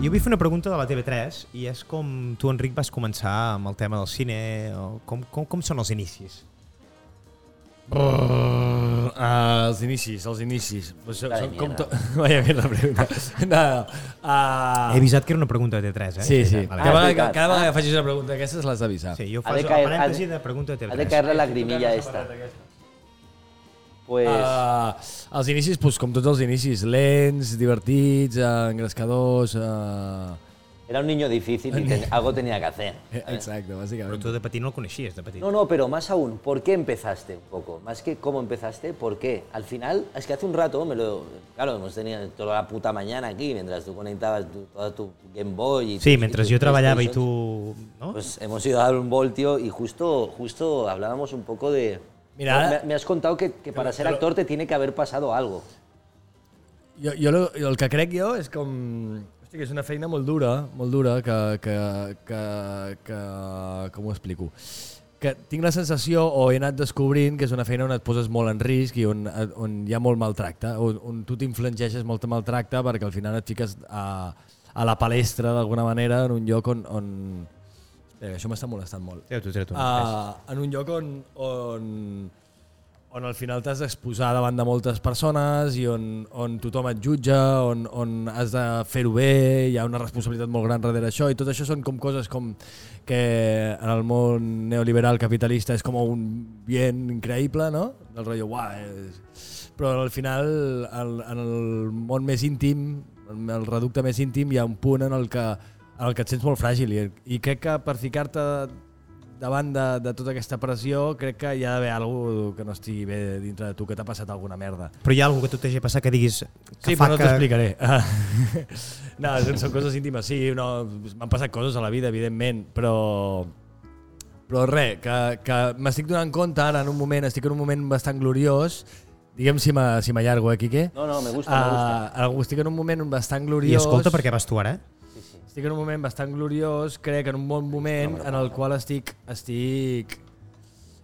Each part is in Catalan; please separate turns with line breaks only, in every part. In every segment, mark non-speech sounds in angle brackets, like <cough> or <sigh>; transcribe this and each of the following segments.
Jo vull fer una pregunta de la TV3 i és com tu, Enric, vas començar amb el tema del cine, o com, com, com són els inicis?
Uh, els inicis, els inicis. Pues,
Vaya
són com to... <laughs> Vaya mierda pregunta. No, no. Uh,
He avisat que era una pregunta de TV3, eh?
Sí, sí.
Vale.
Cada,
Ah,
vegada,
veritat.
cada vegada que facis una pregunta d'aquestes l'has d'avisar.
Sí, jo faig el parèntesi
de-
pregunta de
Ha de
TV3.
caer la lagrimilla esta. Pues...
Uh, els inicis, pues, com tots els inicis, lents, divertits, uh, engrescadors... Uh...
Era un niño difícil y ten- algo tenía que hacer. <laughs>
Exacte,
Però
bàsicament.
tu de petit no el coneixies, de petit.
No, no, pero más aún, ¿por qué empezaste un poco? Más que cómo empezaste, ¿por qué? Al final, es que hace un rato me lo... Claro, hemos tenido toda la puta mañana aquí, mientras tú conectabas tu, toda tu Game Boy y
Sí,
tu-
mentre
y
treballava i
PlayStation,
tu... No?
Pues hemos ido a dar un voltio y justo, justo hablábamos un poco de...
Mira,
me, me has contado que, que para ser actor te tiene que haver pasado algo.
Jo, jo lo- el que crec jo és com... Hosti, que és una feina molt dura, molt dura, que, que, que, que com ho explico? Que tinc la sensació, o he anat descobrint, que és una feina on et poses molt en risc i on, on hi ha molt maltracte, on, on tu t'infligeixes molt maltracte perquè al final et fiques a, a la palestra d'alguna manera en un lloc on... on... Que això m'està molestant molt.
Treu-t'ho, treu-t'ho.
Uh, en un lloc on, on, on al final t'has d'exposar davant de moltes persones i on, on tothom et jutja, on, on has de fer-ho bé, hi ha una responsabilitat molt gran darrere això i tot això són com coses com que en el món neoliberal capitalista és com un bien increïble, no? Del rotllo, uah, és... però al final el, en el món més íntim, en el reducte més íntim hi ha un punt en el que, en el que et sents molt fràgil i, i crec que per ficar-te davant de, de tota aquesta pressió, crec que hi ha d'haver alguna que no estigui bé dintre de tu, que t'ha passat alguna merda.
Però hi ha alguna que tu t'hagi passat que diguis... Que
Sí,
fa
però no
que...
t'explicaré. <laughs> no, són, són coses íntimes, sí, no, m'han passat coses a la vida, evidentment, però... Però res, que, que m'estic donant compte ara en un moment, estic en un moment bastant gloriós, digue'm si m'ha- si m'allargo, eh, Quique?
No, no, me gusta, me gusta.
Uh, estic en un moment bastant
I
gloriós.
escolta perquè vas tu ara, eh?
Estic en un moment bastant gloriós, crec, en un bon moment en el qual estic, estic,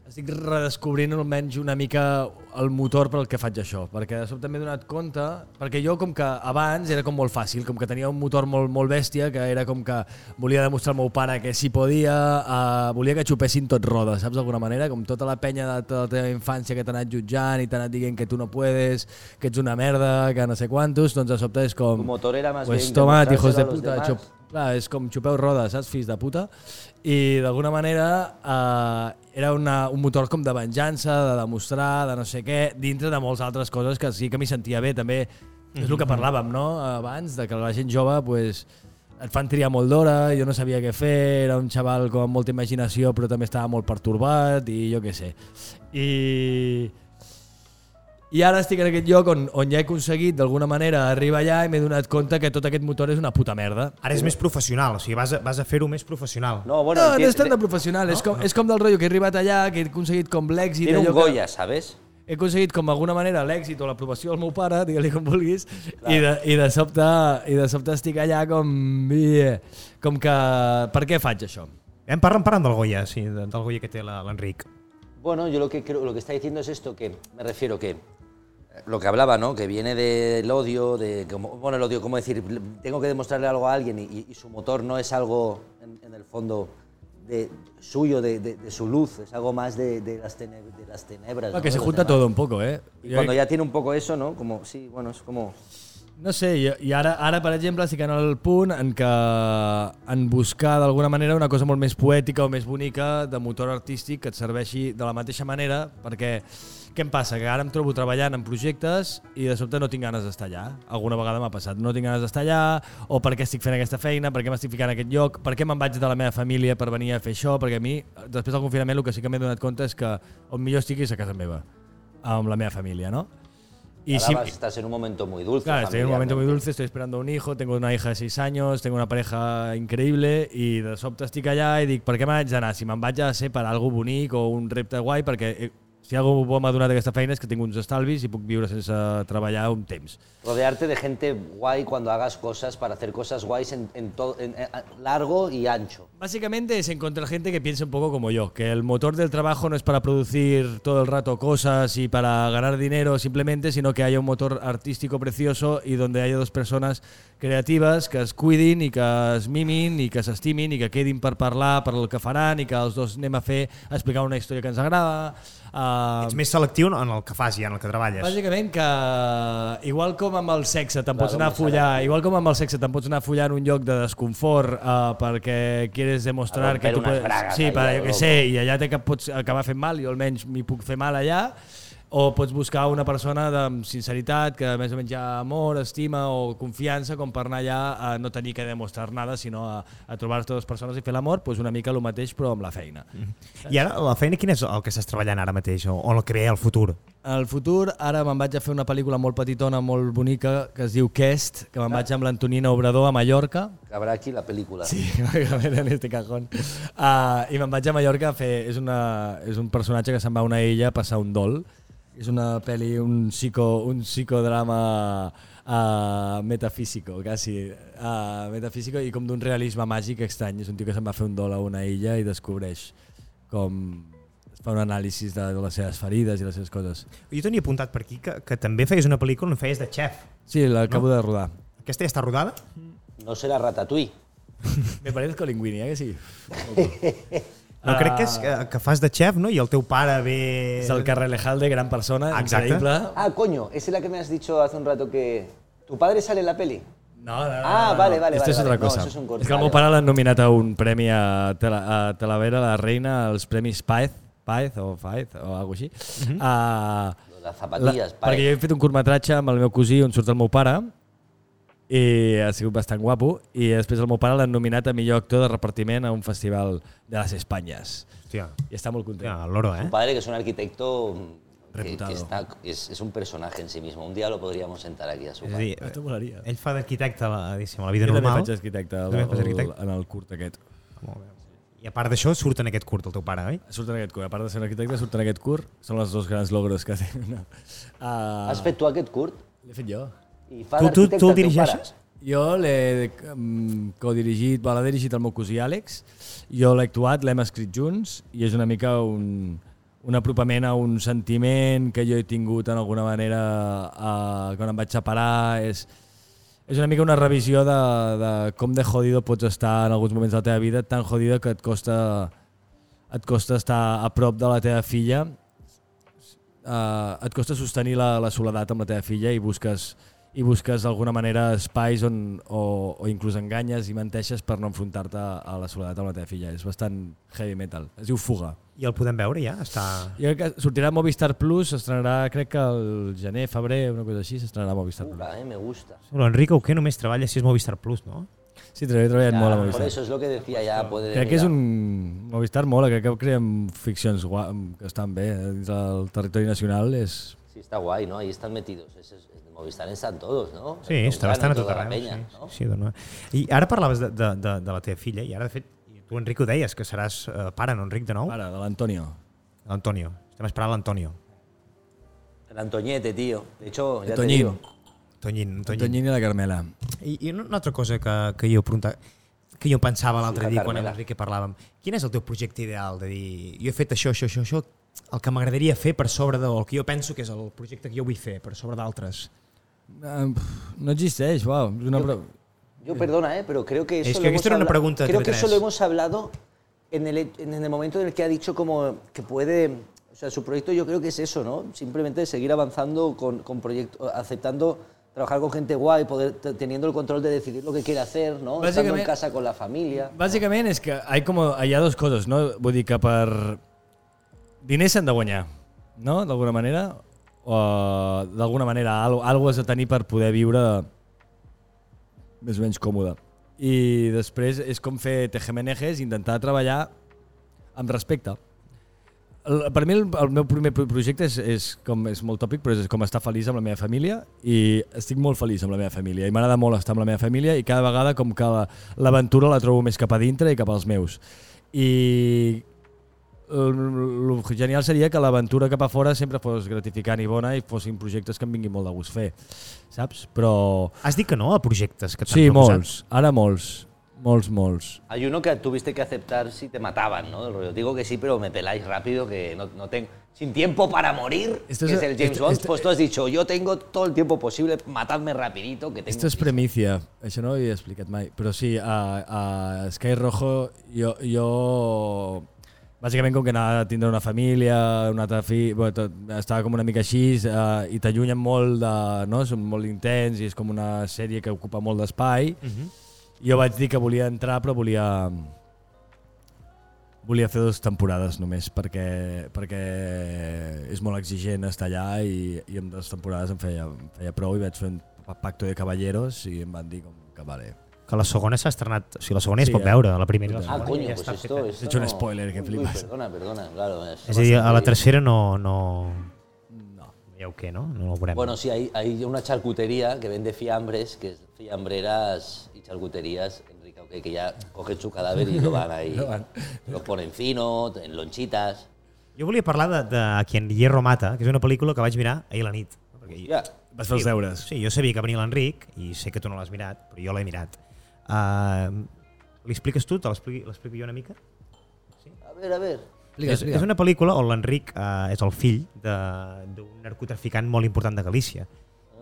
estic redescobrint almenys una mica el motor per al que faig això, perquè de sobte m'he donat compte, perquè jo com que abans era com molt fàcil, com que tenia un motor molt, molt bèstia, que era com que volia demostrar al meu pare que si podia, uh, volia que xupessin tot roda, saps d'alguna manera? Com tota la penya de tota la teva infància que t'ha anat jutjant i t'ha anat dient que tu no puedes, que ets una merda, que no sé quantos, doncs de sobte és com...
Tu motor era más
pues
bien
toma, hijos de puta,
demás.
xup, clar, és com xupeu rodes, saps, fills de puta? I d'alguna manera eh, era una, un motor com de venjança, de demostrar, de no sé què, dintre de moltes altres coses que sí que m'hi sentia bé. També és el que parlàvem, no?, abans, de que la gent jove, pues, et fan triar molt d'hora, jo no sabia què fer, era un xaval com amb molta imaginació però també estava molt pertorbat i jo què sé. I, i ara estic en aquest lloc on, on ja he aconseguit d'alguna manera arribar allà i m'he donat compte que tot aquest motor és una puta merda.
Ara és més professional, o sigui, vas a, vas a fer-ho més professional.
No, bueno,
no, no és tant de professional, és, com, és com del rotllo que he arribat allà, que he aconseguit com l'èxit...
tiene un
allò que-
Goya, ¿sabes?
he aconseguit com d'alguna manera l'èxit o l'aprovació del meu pare, digue-li com vulguis, i de, i, de sobte, i de sobte estic allà com... com que... Per què faig això?
Hem parlant, parlant del Goya, sí, de- del Goya que té la- l'Enric.
Bueno, yo lo que creo, lo que está diciendo es esto, que me refiero que lo que hablaba, ¿no? Que viene del odio, de como, bueno, el odio, ¿cómo decir? Tengo que demostrarle algo a alguien y, y- su motor no es algo, en, en el fondo, de suyo, de, de- de su luz, es algo más de, de las, tene- de las tenebras.
No,
¿no?
que se junta todo un poco, eh?
Y cuando ya tiene un poco eso, ¿no? Como, sí, bueno, es como...
No sé, i, i ara, ara, per exemple, estic en el punt en què en buscar d'alguna manera una cosa molt més poètica o més bonica de motor artístic que et serveixi de la mateixa manera, perquè què em passa? Que ara em trobo treballant en projectes i de sobte no tinc ganes d'estar allà. Alguna vegada m'ha passat, no tinc ganes d'estar allà, o per què estic fent aquesta feina, per què m'estic ficant en aquest lloc, per què me'n vaig de la meva família per venir a fer això, perquè a mi, després del confinament, el que sí que m'he donat compte és que on millor estic és a casa meva, amb la meva família, no?
ahora
si-
estás en un momento muy dulce.
Claro, estoy en un momento muy dulce, estoy esperando un hijo, tengo una hija de 6 años, tengo una pareja increïble i de sobte estic allà i dic, per què m'haig d'anar? Si me'n vaig a ser per algo bonic o un repte guai, perquè si algú m'ha donat aquesta feina és que tinc uns estalvis i puc viure sense treballar un temps.
Rodearte de gente guay cuando hagas cosas para hacer cosas guays en, en todo, en, en- largo y ancho.
Básicamente es encontrar gente que piense un poco como yo, que el motor del trabajo no es para producir todo el rato cosas y para ganar dinero simplemente, sino que haya un motor artístico precioso y donde haya dos persones creatives que es cuidin i que es mimin i que s'estimin i que quedin per parlar per el que faran i que els dos anem a fer a explicar una història que ens agrada. Uh,
Ets més selectiu en el que fas i en el que treballes.
Bàsicament que igual com amb el sexe te'n pots anar a follar, igual com amb el sexe te'n pots anar a follar en un lloc de desconfort uh, perquè quieres demostrar que tu
bragas
Sí, per,
a
jo
loco.
sé, i allà té que pots acabar fent mal, jo almenys m'hi puc fer mal allà, o pots buscar una persona de amb sinceritat, que més o menys hi ha amor, estima o confiança, com per anar allà a no tenir que demostrar nada, sinó a, a trobar-te dues persones i fer l'amor, doncs una mica el mateix però amb la feina.
I ara, la feina, quin és el que estàs treballant ara mateix? O, o el que ve al futur?
Al futur, ara me'n vaig a fer una pel·lícula molt petitona, molt bonica, que es diu Quest, que me'n vaig amb l'Antonina Obrador a Mallorca.
Habrá aquí la película.
Sí, <laughs> en este cajón. Uh, I me'n vaig a Mallorca a fer... És, una, és un personatge que se'n va a una illa a passar un dol. És una pel·li, un, psico, un psicodrama uh, metafísico, quasi. Uh, metafísico i com d'un realisme màgic estrany. És un tio que se'n va fer un dol a una illa i descobreix com es fa un anàlisi de, de les seves ferides i les seves coses.
Jo tenia apuntat per aquí que, que també feies una pel·lícula on feies de xef.
Sí, l'acabo no? de rodar.
Aquesta ja està rodada?
No será Ratatouille. <laughs>
Me parezco Linguini, eh que sí? <laughs>
No, crec que, és, que, que fas de xef, no? I el teu pare ve...
És el Carrelejalde, gran persona,
Exacte.
increïble.
Ah, coño, es la que me has dicho hace un rato que... ¿Tu padre sale en la peli?
No, no, no.
Ah,
no,
vale,
no.
vale,
Esto
vale,
és
vale.
otra
No,
cosa.
un corte,
és que el meu pare l'han nominat a un premi a, Tela, a Talavera, la reina, als premis Paez, Paez o Faez o alguna cosa així. Uh -huh. uh,
Las zapatillas,
la,
pare.
perquè jo he fet un curtmetratge amb el meu cosí on surt el meu pare i ha sigut bastant guapo i després el meu pare l'han nominat a millor actor de repartiment a un festival de les Espanyes
Hòstia,
i està molt content.
hòstia, l'oro, eh?
Un padre que es un arquitecto que,
Reputado.
que está, es, es un personaje en sí mismo. Un día lo podríamos sentar aquí a su
És a
padre.
dir,
Esto molaria.
ell fa d'arquitecte a la, diguéssim, a la vida
Jo també
normal.
faig arquitecte,
També
el,
fas arquitecte?
el, en el curt aquest.
Molt bé. I a part d'això, surt en aquest curt el teu pare, oi?
Surt en aquest curt. A part de ser un arquitecte, surt en aquest curt. Són els dos grans logros que té. No. Uh,
Has fet tu aquest curt?
L'he fet jo.
I fa
Tu, tu, tu el dirigeixes?
Jo l'he um, codirigit, l'ha dirigit el meu cosí Àlex, jo l'he actuat, l'hem escrit junts i és una mica un, un apropament a un sentiment que jo he tingut en alguna manera uh, quan em vaig separar. És, és una mica una revisió de, de com de jodido pots estar en alguns moments de la teva vida, tan jodido que et costa, et costa estar a prop de la teva filla, uh, et costa sostenir la, la soledat amb la teva filla i busques i busques d'alguna manera espais on, o, o inclús enganyes i menteixes per no enfrontar-te a la soledat amb la teva filla. És bastant heavy metal. Es diu Fuga.
I el podem veure ja? Està...
Jo crec que sortirà a Movistar Plus, s'estrenarà crec que el gener, febrer, una cosa així, s'estrenarà a Movistar Plus.
Ura, eh, me gusta.
Però Enrico, que només treballa si és Movistar Plus, no?
Sí, he treballat
Ya,
molt a
por
Movistar.
eso es lo que decía, ya puede...
Crec que és un... Movistar mola, crec que creem ficcions gua... que estan bé eh, dins del territori nacional. És...
Sí, está guay, ¿no? Ahí están metidos. Es, es, Movistar están todos, ¿no?
Sí, està
Tucano,
bastant a tot arreu.
peña,
sí,
¿no?
sí, sí, dona. I ara parlaves de, de, de, de la teva filla, i ara, de fet, tu, Enrico, deies que seràs eh, pare, no, Enric, de nou?
Ara, de l'Antonio.
L'Antonio. Estem esperant l'Antonio.
El Antoñete, tío. De hecho, ya te digo.
Toñín, Toñín.
Toñín i la Carmela.
I, I una altra cosa que, que jo preguntava, que jo pensava l'altre
Sí, la
dia quan amb l'Enrique parlàvem, quin és el teu projecte ideal? De dir, jo he fet això, això, això, això, el que m'agradaria fer per sobre del que jo penso que és el projecte que jo vull fer, per sobre d'altres.
Uh, no existeix. És una... pro-
Yo perdona, ¿eh? pero creo que eso
Es
lo
que
hemos
esto era una pregunta de
Creo que
TV3.
eso lo hemos hablado en el, en el momento en el que ha dicho como que puede... O sea, su proyecto yo creo que es eso, ¿no? Simplemente seguir avanzando con, con proyectos, aceptando trabajar con gente guay, poder, teniendo el control de decidir lo que quiere hacer, ¿no? Estando en casa con la familia.
Bàsicament és que hi, com, hi ha dues coses, no? Vull dir que per... Diners s'han de guanyar, no? D'alguna manera. O d'alguna manera, algo, algo has de tenir per poder viure més o menys còmode. I després és com fer tejemenejes, intentar treballar amb respecte. El, per mi el, el meu primer pro- projecte és, és, com, és molt tòpic, però és com estar feliç amb la meva família i estic molt feliç amb la meva família i m'agrada molt estar amb la meva família i cada vegada com que la- l'aventura la trobo més cap a dintre i cap als meus. I el, el genial seria que l'aventura cap a fora sempre fos gratificant i bona i fossin projectes que em vinguin molt de gust fer, saps? Però
Has dit que no a projectes que t'han
sí,
proposat?
molts, ara molts, molts, molts.
Hay uno que tuviste que aceptar si te mataban, ¿no? Del rollo, Digo que sí, pero me peláis rápido, que no, no tengo... Sin tiempo para morir,
Esto
que
es-
es el James
esto-
Bond,
esto-
pues tú has dicho, yo tengo todo el tiempo posible, matadme rapidito, que tengo...
Esto és premicia, això no ho havia explicat mai, però sí, a, a Sky Rojo jo, jo bàsicament com que anava a tindre una família, una altra fi, bueno, tot, estava com una mica així uh, i t'allunyen molt de, no? és molt intens i és com una sèrie que ocupa molt d'espai.
Mhm.
Jo vaig dir que volia entrar però volia volia fer dues temporades només perquè, perquè és molt exigent estar allà i, i amb dues temporades em feia, em feia prou i vaig fer un pacto de caballeros i em van dir com que vale.
Que la segona s'ha estrenat... O sigui, la segona
Sí,
es pot
eh?
veure, la primera i la
Ah,
segona.
coño,
ja
pues esto... esto
He hecho un
no-
spoiler, que
Uy,
flipas.
perdona, perdona, claro. es
És a dir, a la tercera no... no...
No.
Veieu què, no? No ho veurem.
Bueno, sí, hay, hay una charcutería que vende fiambres, que es fiambreras y charcuterías, Enrique, ok, que ya cogen su cadáver y lo van ahí, <laughs>
Lo van.
lo ponen fino, en lonchitas.
Jo volia parlar de, de Quien Hierro Mata, que és una pel·lícula que vaig mirar ahir a la nit. Perquè
Ya.
Vas fer els deures.
Sí, jo sabia que venia l'Enric i sé que tu no l'has mirat, però jo l'he mirat. Uh, Li expliques tu? Te l'explico jo una mica?
A ver, a ver.
és, és una pel·lícula on l'Enric uh, és el fill de- d'un narcotraficant molt important de Galícia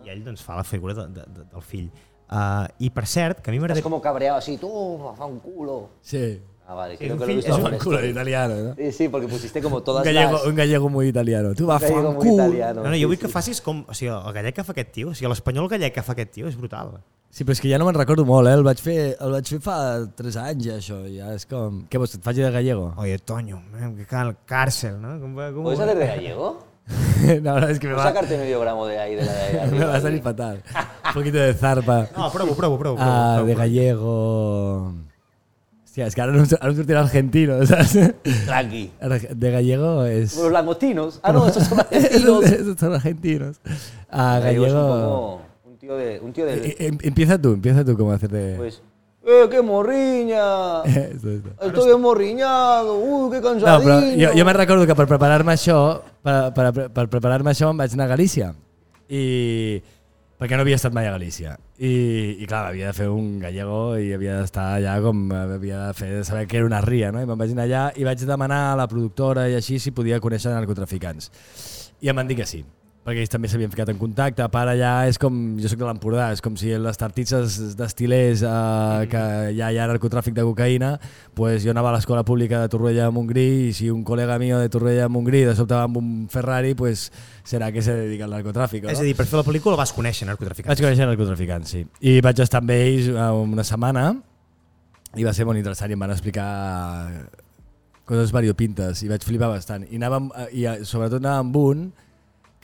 i ell doncs, fa la figura de, de, de, del fill. Uh, I per cert, que a mi
Estás
m'agradaria...
como cabreado así, tú, fa un culo.
Sí.
Ah, vale, creo
un
que lo he visto
es un.
Culo italiano, no?
Sí, sí, porque pusiste como
Un
todas
gallego,
las...
un gallego muy italiano. Tu va
Un gallego
fan
muy
cul.
italiano.
No, no,
sí,
jo vull
sí.
que facis com... O sigui, el gallec que fa aquest tio, o sigui, l'espanyol gallec que fa aquest tio és brutal.
Sí, però és que ja no me'n recordo molt, eh? El vaig fer, el vaig fer fa 3 anys, ja, això. Ja és com... Què vols, que et faci de gallego?
Oye, Toño, eh, que cal càrcel, ¿no? Com, com,
¿Puedes hacer de gallego? <laughs>
no, no, és que me
¿Puedes
va,
sacarte medio gramo de ahí, de la de <laughs> arriba?
me va a salir fatal. Un poquito de zarpa.
No, provo, provo, provo. provo,
Ah,
provo,
de
provo.
gallego... Hòstia, és que ara no, em- em sortirà argentino, <laughs> saps?
Tranqui.
De gallego és...
Los langostinos. Ah, no, esos son <laughs> argentinos.
esos son argentinos. Ah,
Gallego es un
gallego...
un tío de... Un tío de
Eh, eh, Empieza tú, empieza tú cómo hacer de...
pues, ¡eh, qué morriña! <laughs>
Esto, esto.
Estoy emorriñado, uy, qué
No,
cansadillo.
però jo, jo me'n recordo que per preparar-me això, per, per, per preparar-me això em vaig anar a Galícia. I perquè no havia estat mai a Galícia. I, i clar, havia de fer un gallego i havia d'estar allà com havia de fer, saber que era una ria, no? I me'n vaig anar allà i vaig demanar a la productora i així si podia conèixer narcotraficants. I em van dir que sí perquè ells també s'havien ficat en contacte. A part allà és com, jo sóc de l'Empordà, és com si les tartitses destilers eh, que ja hi ha narcotràfic de cocaïna, pues jo anava a l'escola pública de Torroella de Montgrí i si un col·lega mío de Torroella de Montgrí de sobte va amb un Ferrari, pues serà que se dedica al narcotràfic. No?
És a dir, per fer la pel·lícula vas conèixer narcotraficants.
Vaig conèixer narcotraficants, sí. I vaig estar amb ells eh, una setmana i va ser molt interessant i em van explicar coses variopintes i vaig flipar bastant. I, anàvem, eh, i eh, sobretot anàvem amb un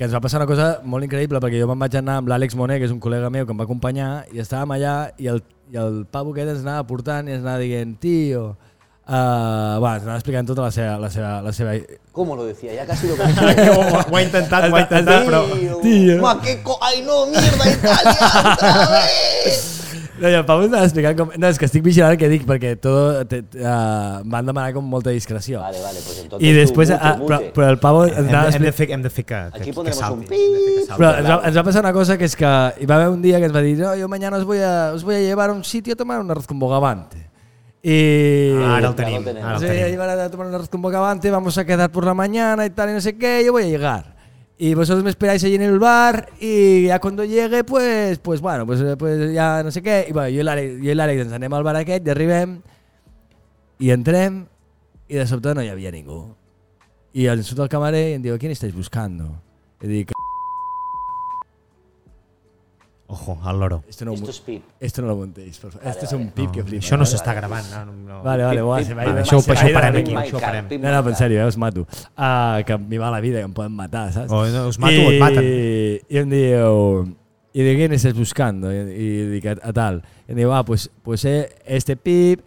que ens va passar una cosa molt increïble perquè jo me'n vaig anar amb l'Àlex Moner, que és un col·lega meu que em va acompanyar i estàvem allà i el, i el pavo aquest ens anava portant i ens anava dient tio, uh, va, ens anava explicant tota la seva, la seva, la seva
¿Cómo lo decía? Ya casi lo <laughs>
ho, ho ha intentat, ho ha intentat, però...
Tío.
Ma, qué co... ¡Ay, no, mierda, Italia! otra vez!
No, i el Pau ens anava explicant com... No, és que estic vigilant el que dic perquè tot, te, uh, van demanar com molta discreció.
Vale, vale, pues entonces
I després,
mute,
ah, però,
mute.
però el Pau ens
Hem, hem, de fer, hem de fer que, que,
Aquí
que salti.
un
salti.
Però ens va, ens va passar una cosa que és que hi va haver un dia que ens va dir no, yo mañana os voy a, os voy a llevar a un sitio a tomar un arroz con bogavante. Y...
Ah, ara el tenim,
tenemos.
ara el
Sí, voy a
tenim.
llevar a tomar un arroz con bogavante, vamos a quedar por la mañana y tal y no sé qué, yo voy a llegar. Y vosotros me esperáis allí en el bar y ya cuando llegue, pues, pues bueno, pues, eh, pues ya no sé què. I bueno, jo i l'Àlex jo i l'Àlex ens anem al bar aquest i arribem i entrem i de sobte no hi havia ningú. I ens surt el camarer i em diu, ¿quién estáis buscando? I dic,
Ojo, al loro.
esto no,
Esto es pip.
esto no lo montéis, por favor. Este es un pip
No,
que flipa.
això no
¿vale?
s'està gravant. No, no.
Vale, vale,
Pip,
se
pip,
va a
això-
va
això
a ir de
parem aquí, això ho parem.
No, no, en sèrio, eh, us mato. Uh, que m'hi va la vida, que em poden matar, saps?
O no, us mato o et maten.
I, i em diu... I dic, ¿quién estás buscando? Y, y dic, a, a tal. Y em diu, ah, pues, pues eh, este pip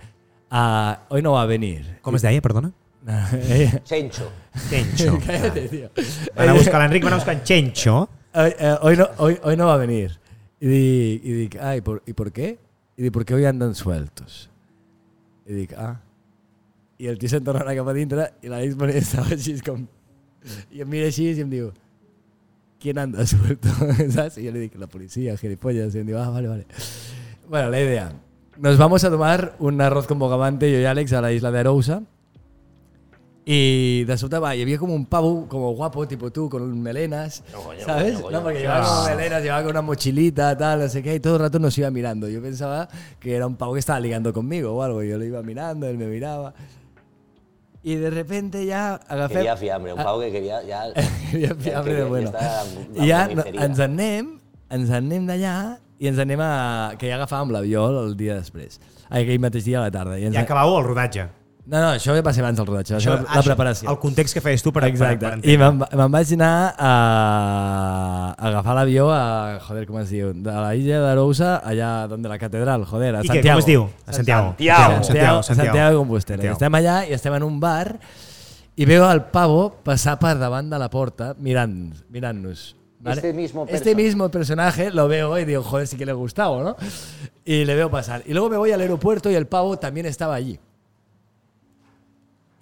uh, hoy no va a venir.
Com es deia, perdona?
Ella- <laughs>
Chencho.
Chencho. <laughs>
Cállate, tío.
Van a buscar l'Enric, van a buscar en Chencho.
Hoy, eh, hoy, no, hoy, hoy no va a venir. Y dic, y dic ah, ¿y por, ¿y por qué? Y dic, porque hoy andan sueltos. Y dic, ah. i el tio se'n torna a anar cap a dintre i l'Àlex Bonet estava així com... I em mira així i em diu ¿quién anda suelto? <laughs> ¿Sabes? Y yo le dije, la policía, gilipollas. Y me digo, ah, vale, vale. Bueno, la idea. Nos vamos a tomar un arroz con bogavante, yo y Alex, a la isla de Arousa. Y de sobte va, y había como un pavo, como guapo, tipo tú, con melenas,
coño,
¿sabes?
coño, coño.
no, porque llevaba como melenas, llevaba con una mochilita, tal, no sé qué, y todo el rato nos iba mirando. Yo pensaba que era un pavo que estaba ligando conmigo o algo, y yo lo iba mirando, él me miraba. Y de repente ya agafé...
Quería fiambre, un pavo que quería ya... <laughs>
Queria fiambre de
que
bueno. I ja
en
no, ens en anem, ens en anem d'allà i ens anem a... que ja agafàvem l'avió el dia després. Aquell mateix dia a la tarda. I ens
Ja acabàveu el rodatge.
No, no, això va ser abans del rodatge, això, la, la preparació.
El context que feies tu per,
Exacte.
per, per
I me'n me'n vaig anar a, a agafar l'avió a, joder, com es diu, de la illa d'Arousa, allà donde la catedral, joder, a
I què,
Santiago.
com es diu? A Santiago.
Santiago.
Santiago, Santiago de Compostela. I
Santiago.
estem allà i estem en un bar i veo al pavo passar per davant de la porta mirant-nos. Mirant
Este mismo
este
person-
mismo personaje lo veo y digo, joder, sí que le ha gustado, ¿no? Y le veo pasar. Y luego me voy al aeropuerto y el pavo también estaba allí.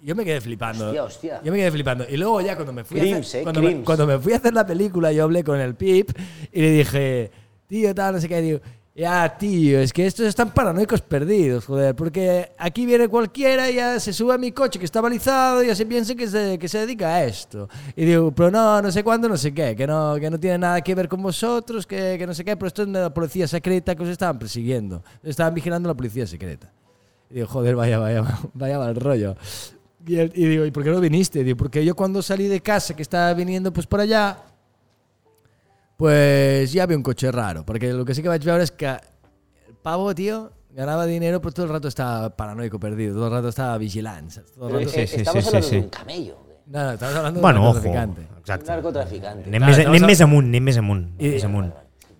Y Yo me quedé flipando.
Hostia, hostia.
Yo me quedé flipando. Y luego ya cuando me fui a
Crims,
hacer,
eh,
cuando, me, cuando me fui a hacer la película, yo hablé con el Pip y le dije, tío, tal, no sé qué. Digo, ya, tío, es que estos están paranoicos perdidos, joder, porque aquí viene cualquiera y ya se sube a mi coche que está balizado y ya se piensa que se, que se dedica a esto. Y digo, pero no, no sé cuándo, no sé qué, que no, que no tiene nada que ver con vosotros, que, que no sé qué, pero esto es de la policía secreta que os estaban persiguiendo. Estaban vigilando la policía secreta. Y digo, joder, vaya, vaya, <laughs> vaya mal rollo. Y, él- y digo, ¿y por qué no viniste? Digo, porque yo cuando salí de casa, que estaba viniendo pues por allá, pues ya había un coche raro. Porque lo que sí que vaig veure es que el pavo, tío, ganaba dinero, pero todo el rato estaba paranoico, perdido. Todo el rato estaba vigilante. ¿sabes? Todo el
Pero,
rato-
eh,
sí, sí,
estamos
sí,
hablando
sí.
de un camello.
No, no, estamos hablando
Bueno,
de un
ojo.
narcotraficante.
Un narcotraficante.
Anem,
Clar,
més,
estamos
anem
a-
més amunt, anem més amunt.
I-
més amunt.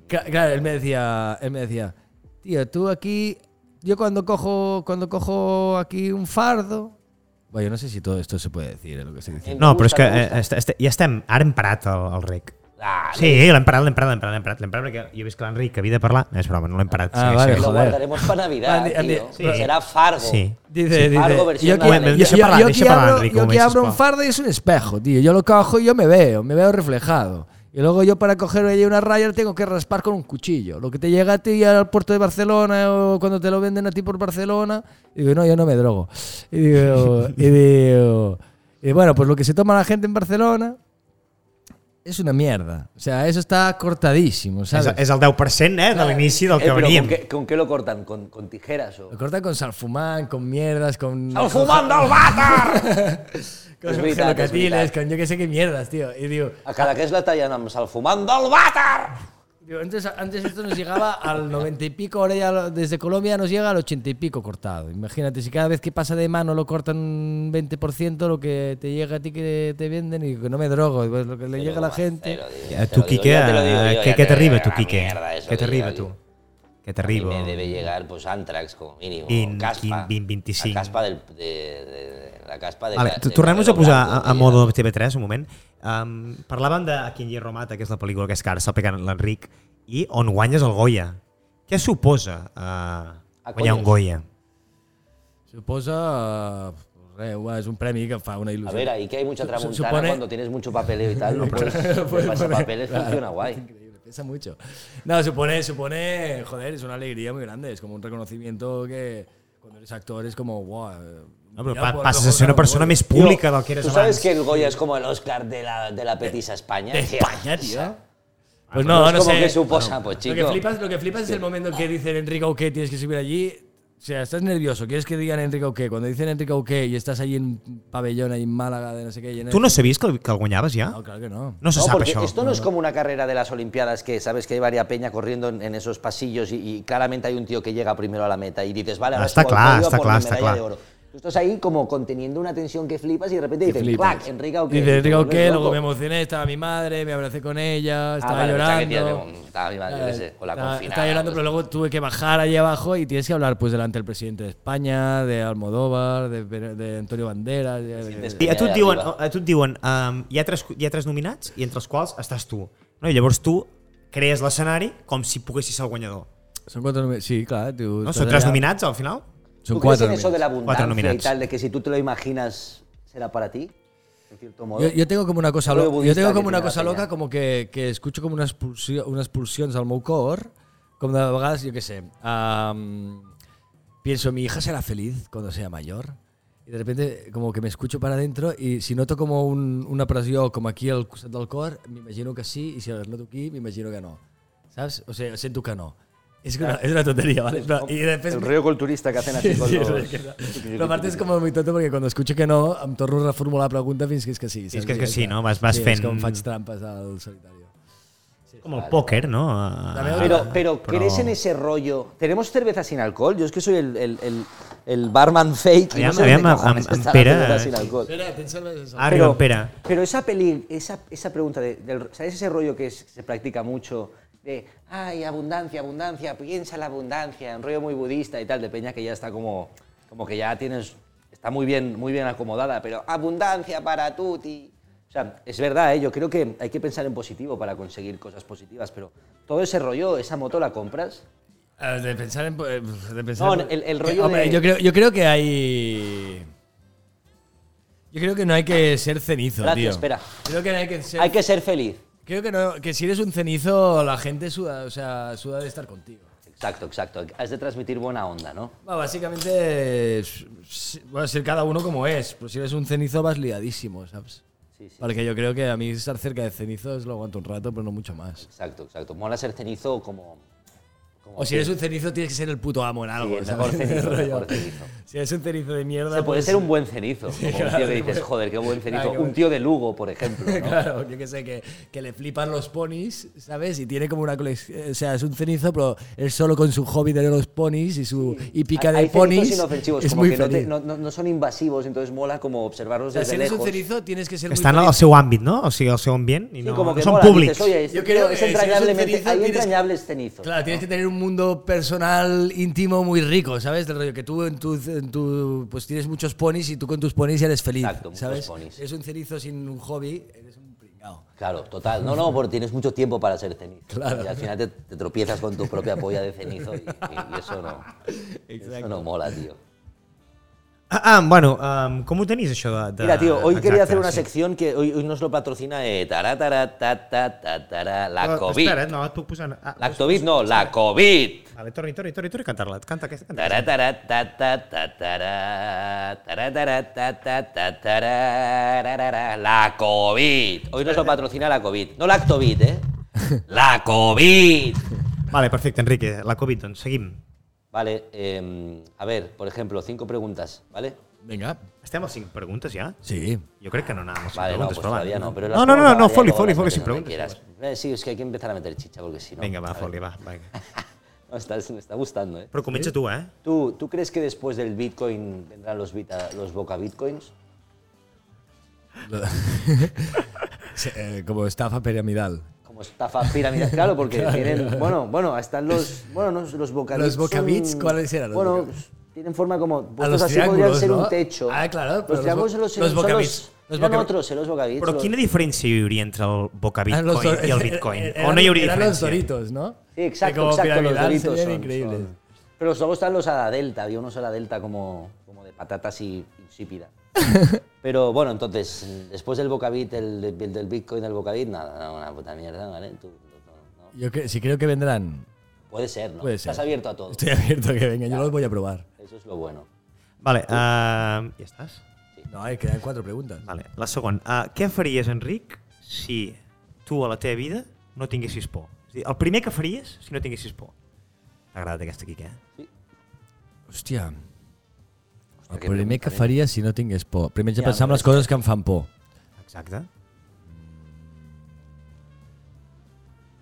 Cla- Claro, él me decía, él me decía, tío, tú aquí, yo cuando cojo, cuando cojo aquí un fardo, bueno, yo no sé si todo esto se puede decir, es lo que estoy diciendo.
No, però és que eh, est est ja estem... Ara hem parat el, el rec.
Ah,
Sí, l'hem parat, l'hem parat, l'hem parat, l'hem parat, l'hem parat perquè jo he vist que l'Enric que havia de parlar, és broma, no l'hem parat.
Ah,
segueix,
vale.
Lo
joder.
guardaremos para <laughs> Navidad, tío.
sí.
Será Fargo.
Sí.
Dice, dice,
Fargo versión
yo yo-
Deixa
yo-
parlar,
yo
parlar,
abro,
Enric,
yo
moment,
abro un fardo y es un espejo, tío. Yo lo cojo y yo me veo, me veo reflejado. Y luego yo para coger ahí una raya tengo que raspar con un cuchillo. Lo que te llega a ti al puerto de Barcelona o cuando te lo venden a ti por Barcelona. Digo, no, yo no me drogo. Y digo, y digo, y bueno, pues lo que se toma la gente en Barcelona es una mierda. O sea, eso está cortadísimo,
És,
¿sabes?
és el 10% eh, de l'inici del
Eh,
que
pero
veníem.
¿con qué, ¿Con qué lo cortan? ¿Con, con tijeras o...?
Lo cortan con salfumán, con mierdas, con...
¡Al fumando al váter! <laughs>
Con
És veritat, és
gelocatiles, con yo que sé qué mierdas, tío. Y digo,
A cada que es la tallan amb el fumando al váter!
digo, antes, antes esto nos llegaba al 90 y pico, ahora ya desde Colombia nos llega al 80 y pico cortado. Imagínate, si cada vez que pasa de mano lo cortan un 20%, lo que te llega a ti que te venden y que no me drogo, pues lo que le llega a la gente...
Digo,
Quique,
ya te lo digo yo,
què,
ya
què
te
t'arriba,
digo,
tu,
la
Quique?
allí.
Què
A mí
t'arriba?
me debe llegar pues Antrax como mínimo.
Quin-
caspa.
quin 20, 25.
La caspa del, de, de, de- la caspa de,
Vale, Tornem-nos a posar a, a modo
llega.
TV3 un moment. Um, parlaven de A quien hierro mata, que és la pel·lícula que és que ara està pegant l'Enric, i on guanyes el Goya. Què suposa uh,
A
guanyar un. Goya?
Suposa... Res, guau, és un premi que fa una
A
il·lusió.
ver, ahí que hay mucha tramontana
supone-
cuando tienes mucho papeleo y tal, <laughs> no puedes, el pasapapeles funciona guay.
Increíble, pesa mucho. No, supone, supone, joder, es una alegría muy grande, es como un reconocimiento que cuando eres actor es como, wow.
No, però pa a ser una persona més pública del que eres
¿Tú
abans.
sabes que el Goya es como el Oscar de la, de la Petisa España?
De
tío?
España, tío. Pues
no
no, no sé.
que suposa, pues
Lo que flipas, lo que flipas es el momento en que dicen Enrique Auqué, tienes que subir allí. O sea, estás nervioso, quieres que digan Enrique Auqué. Cuando dicen Enrique Auqué y estás allí en pabellón, ahí en Málaga, de no sé qué. lleno de-
Tu no sabies que el, que el guanyaves ja?
No, claro que no.
No se
No,
sap
porque
això.
esto no es como una carrera de las Olimpiadas que sabes que hay varia peña corriendo en, en esos pasillos y, y claramente hay un tío que llega primero a la meta y dices, vale, ahora
Está
podio
está
por
clar,
mi
está
medalla
clar.
de oro. Tú estás ahí como conteniendo una tensión que flipas y de repente
flipas.
clac, Enrique Auqué.
Dice Enrique
loco.
luego me emocioné, estaba mi madre, me abracé con ella,
Ah,
estaba
vale, que
llorando.
estaba mi madre, yo qué sé, con la
Estaba-
confinada.
Estaba llorando,
pues.
pero luego tuve que bajar allí abajo y tienes que hablar pues delante del presidente de España, de Almodóvar, de, de Antonio Banderas.
I a tu et diuen, a tu et diuen um, hi, ha tres, hi ha tres nominats i entre els quals estàs tu. No? I llavors tu crees l'escenari com si poguessis ser el guanyador.
Son cuatro nomi- Sí, claro. Tú
No? Són tres
allà.
nominats al final?
Son
¿Tú crees en eso de la abundancia y tal, de que si tú te lo imaginas será para ti? En cierto modo.
Yo, yo tengo como una cosa, lo- yo tengo como una cosa loca, como que, que escucho como unes, pulsió, unes pulsions al meu cor, com de vegades, jo què sé, um, pienso, mi hija será feliz cuando sea mayor. Y de repente como que me escucho para adentro y si noto como un, una pressió com aquí al costat del cor, m'imagino que sí, i si la noto aquí, m'imagino que no. Saps? O sea, sento que no. És una, és una tontería, ¿vale? Pero, y después
el rollo culturista que hacen así <laughs> con
Sí,
los...
sí, sí, <laughs> Però aparte és com muy tonto perquè quan escucho que no em torno a reformular la pregunta fins que és que sí.
És
saps?
que és que
I ja
sí, no? Vas- vas
sí,
fent-
És com faig trampes al solitario.
Com el pòquer, no? Ah,
Pero, pero,
Pero-
¿crees en ese rollo? ¿Tenemos cerveza sin alcohol? Yo es que soy el, el, el, el barman fake.
Aviam,
no sé
aviam, amb- amb Pere-
cerveza sin alcohol.
Espera, tens cervesa?
Ah, arriba, Pere.
Pero esa peli, esa, esa pregunta, de, del- ¿sabes ese rollo que es- se practica mucho? De, ay, abundancia, abundancia, piensa en la abundancia, un rollo muy budista y tal, de peña que ya está como, como que ya tienes, está muy bien, muy bien acomodada, pero abundancia para tutti. O sea, es verdad, ¿eh? yo creo que hay que pensar en positivo para conseguir cosas positivas, pero todo ese rollo, esa moto la compras.
Eh, De pensar en... eh, De pensar
No, el- el rollo
hombre,
de-
Yo creo, yo creo que hay... Yo creo que no hay que ser cenizo,
Gracias,
tío.
espera.
Creo que no hay que ser...
Hay que ser feliz.
Creo que, no, que si eres un cenizo, la gente suda, o sea, suda de estar contigo.
Exacto, exacto. Has de transmitir buena onda, ¿no?
Bueno, básicamente, bueno, ser cada uno como es. Pues si eres un cenizo vas liadísimo, ¿sabes?
Sí, sí.
Porque yo creo que a mí estar cerca de cenizos lo aguanto un rato, pero no mucho más.
Exacto, exacto. Mola ser cenizo como... como
O si eres un cenizo tienes que ser el puto amo en algo.
el
¿sabes?
mejor <laughs> cenizo, el
Rollo.
mejor cenizo.
Si eres un cenizo de mierda...
Se puede
pues-
ser un buen cenizo. <laughs> Como un
claro,
tío que
sí,
dices, joder, qué buen cenizo.
Claro,
Un tío de Lugo, por ejemplo. ¿no? <laughs>
Claro, yo que sé, que, que le flipan los ponis, ¿sabes? Y tiene como una colección. O sea, es un cenizo, pero él solo con su hobby de los ponis y su hípica
Hay-
de
hay cenizos
ponis.
inofensivos,
es
como
muy
que no, te- no- no- no son invasivos, entonces mola como observarlos
O sea,
desde
si eres un cenizo, tienes que ser
Que
muy
al seu àmbit, no? O al seu ambient. I
Sí,
no,
como que mola, dices, oye, este
Yo creo
es
que un
entrañablemente, hay entrañables cenizos.
Claro, tienes que tener un mundo personal, íntimo, muy rico, ¿sabes? Del rollo que tú en tu, en tu- pues tienes muchos ponis y tú con tus ponis ya eres feliz,
Exacto,
¿sabes?
ponis.
Eres un cenizo sin un hobby, eres un pringao.
Claro, total. No, no, porque tienes mucho tiempo para ser cenizo.
Claro.
Y al final te, te tropiezas con tu propia polla de cenizo y, y- y eso no. Eso no mola, tío.
Ah, ah, bueno, um, com ho tenies, això de... de
Mira, tío, hoy quería hacer una
sí.
sección que hoy, hoy nos lo patrocina eh, tará, tará, tará, la
Però,
COVID.
Espera, no, et puc posar... Ah,
La COVID no, la COVID.
Vale, torni, torni, torni, torni a cantar-la. Canta aquesta, canta.
Tará, La COVID. Hoy nos lo patrocina la COVID. No la Actovit, ¿eh? <laughs> La COVID.
Vale, perfecte, Enrique. La Covid, doncs, seguim.
Vale, eh, a ver, por ejemplo, cinco preguntas, ¿vale?
Venga.
Estem a cinc preguntes ja?
Sí.
Jo crec que no anàvem a cinc
Vale, no, pues todavía no. Pero
no, no, no, no,
ya, las
foli,
metes
sin
quieras. Eh, sí, es que hay que empezar a meter chicha porque si no.
Vinga, va, foli, va. <laughs>
No, está- me está gustando, ¿eh?
Però comença tu, eh?
¿Tú, ¿Tú crees que después del Bitcoin vendrán los, bita- los Boca Bitcoins? <laughs>
Eh, como estafa piramidal.
Como estafa piramidal, <laughs> claro, porque tienen, bueno, bueno, están los, bueno, no, los Boca
¿Los
Bits
Boca
son-
Bits? ¿Cuáles eran los
Bueno, tienen forma como,
los
así podrían
triángulos,
ser
¿no?
un techo.
Ah, claro,
Los
pero los
triángulos
Bo-
son los,
los
son
Boca
los-
Bits, los
otros, eh, los Boca Bits.
Però
los-
quina diferència hi hauria entre el Boca <laughs>
Eran los
Bitcoin
dor-
i el Bitcoin? o no hi hauria
los
diferència?
doritos, ¿no?
Sí, exacto, exacto, los
piramidal
doritos son-
increíbles.
son- Pero luego están los a la delta, había unos a la delta como, como de patata así insípida. Pero bueno, entonces, después del Bocabit, el, el del Bitcoin del Bocabit, nada, no, una puta mierda, ¿vale? Tú- no, no.
Yo que, sí creo que vendrán.
Puede ser, ¿no?
Puede ser.
Estás abierto a todo.
Estoy abierto a que vengan, yo los voy a probar.
Eso es lo bueno.
Vale, uh, ja estàs?
No, hay quedan cuatro preguntas.
Vale, la segona. Uh, què faries, Enric, si tu a la teva vida no tinguessis por? És dir, el primer que faries si no tinguessis por. T'ha agradat aquesta, Quique? Eh?
Hòstia, el
que
primer que faria si no tingués por. Primer
Ja,
pensar en les coses que em fan por.
Exacte.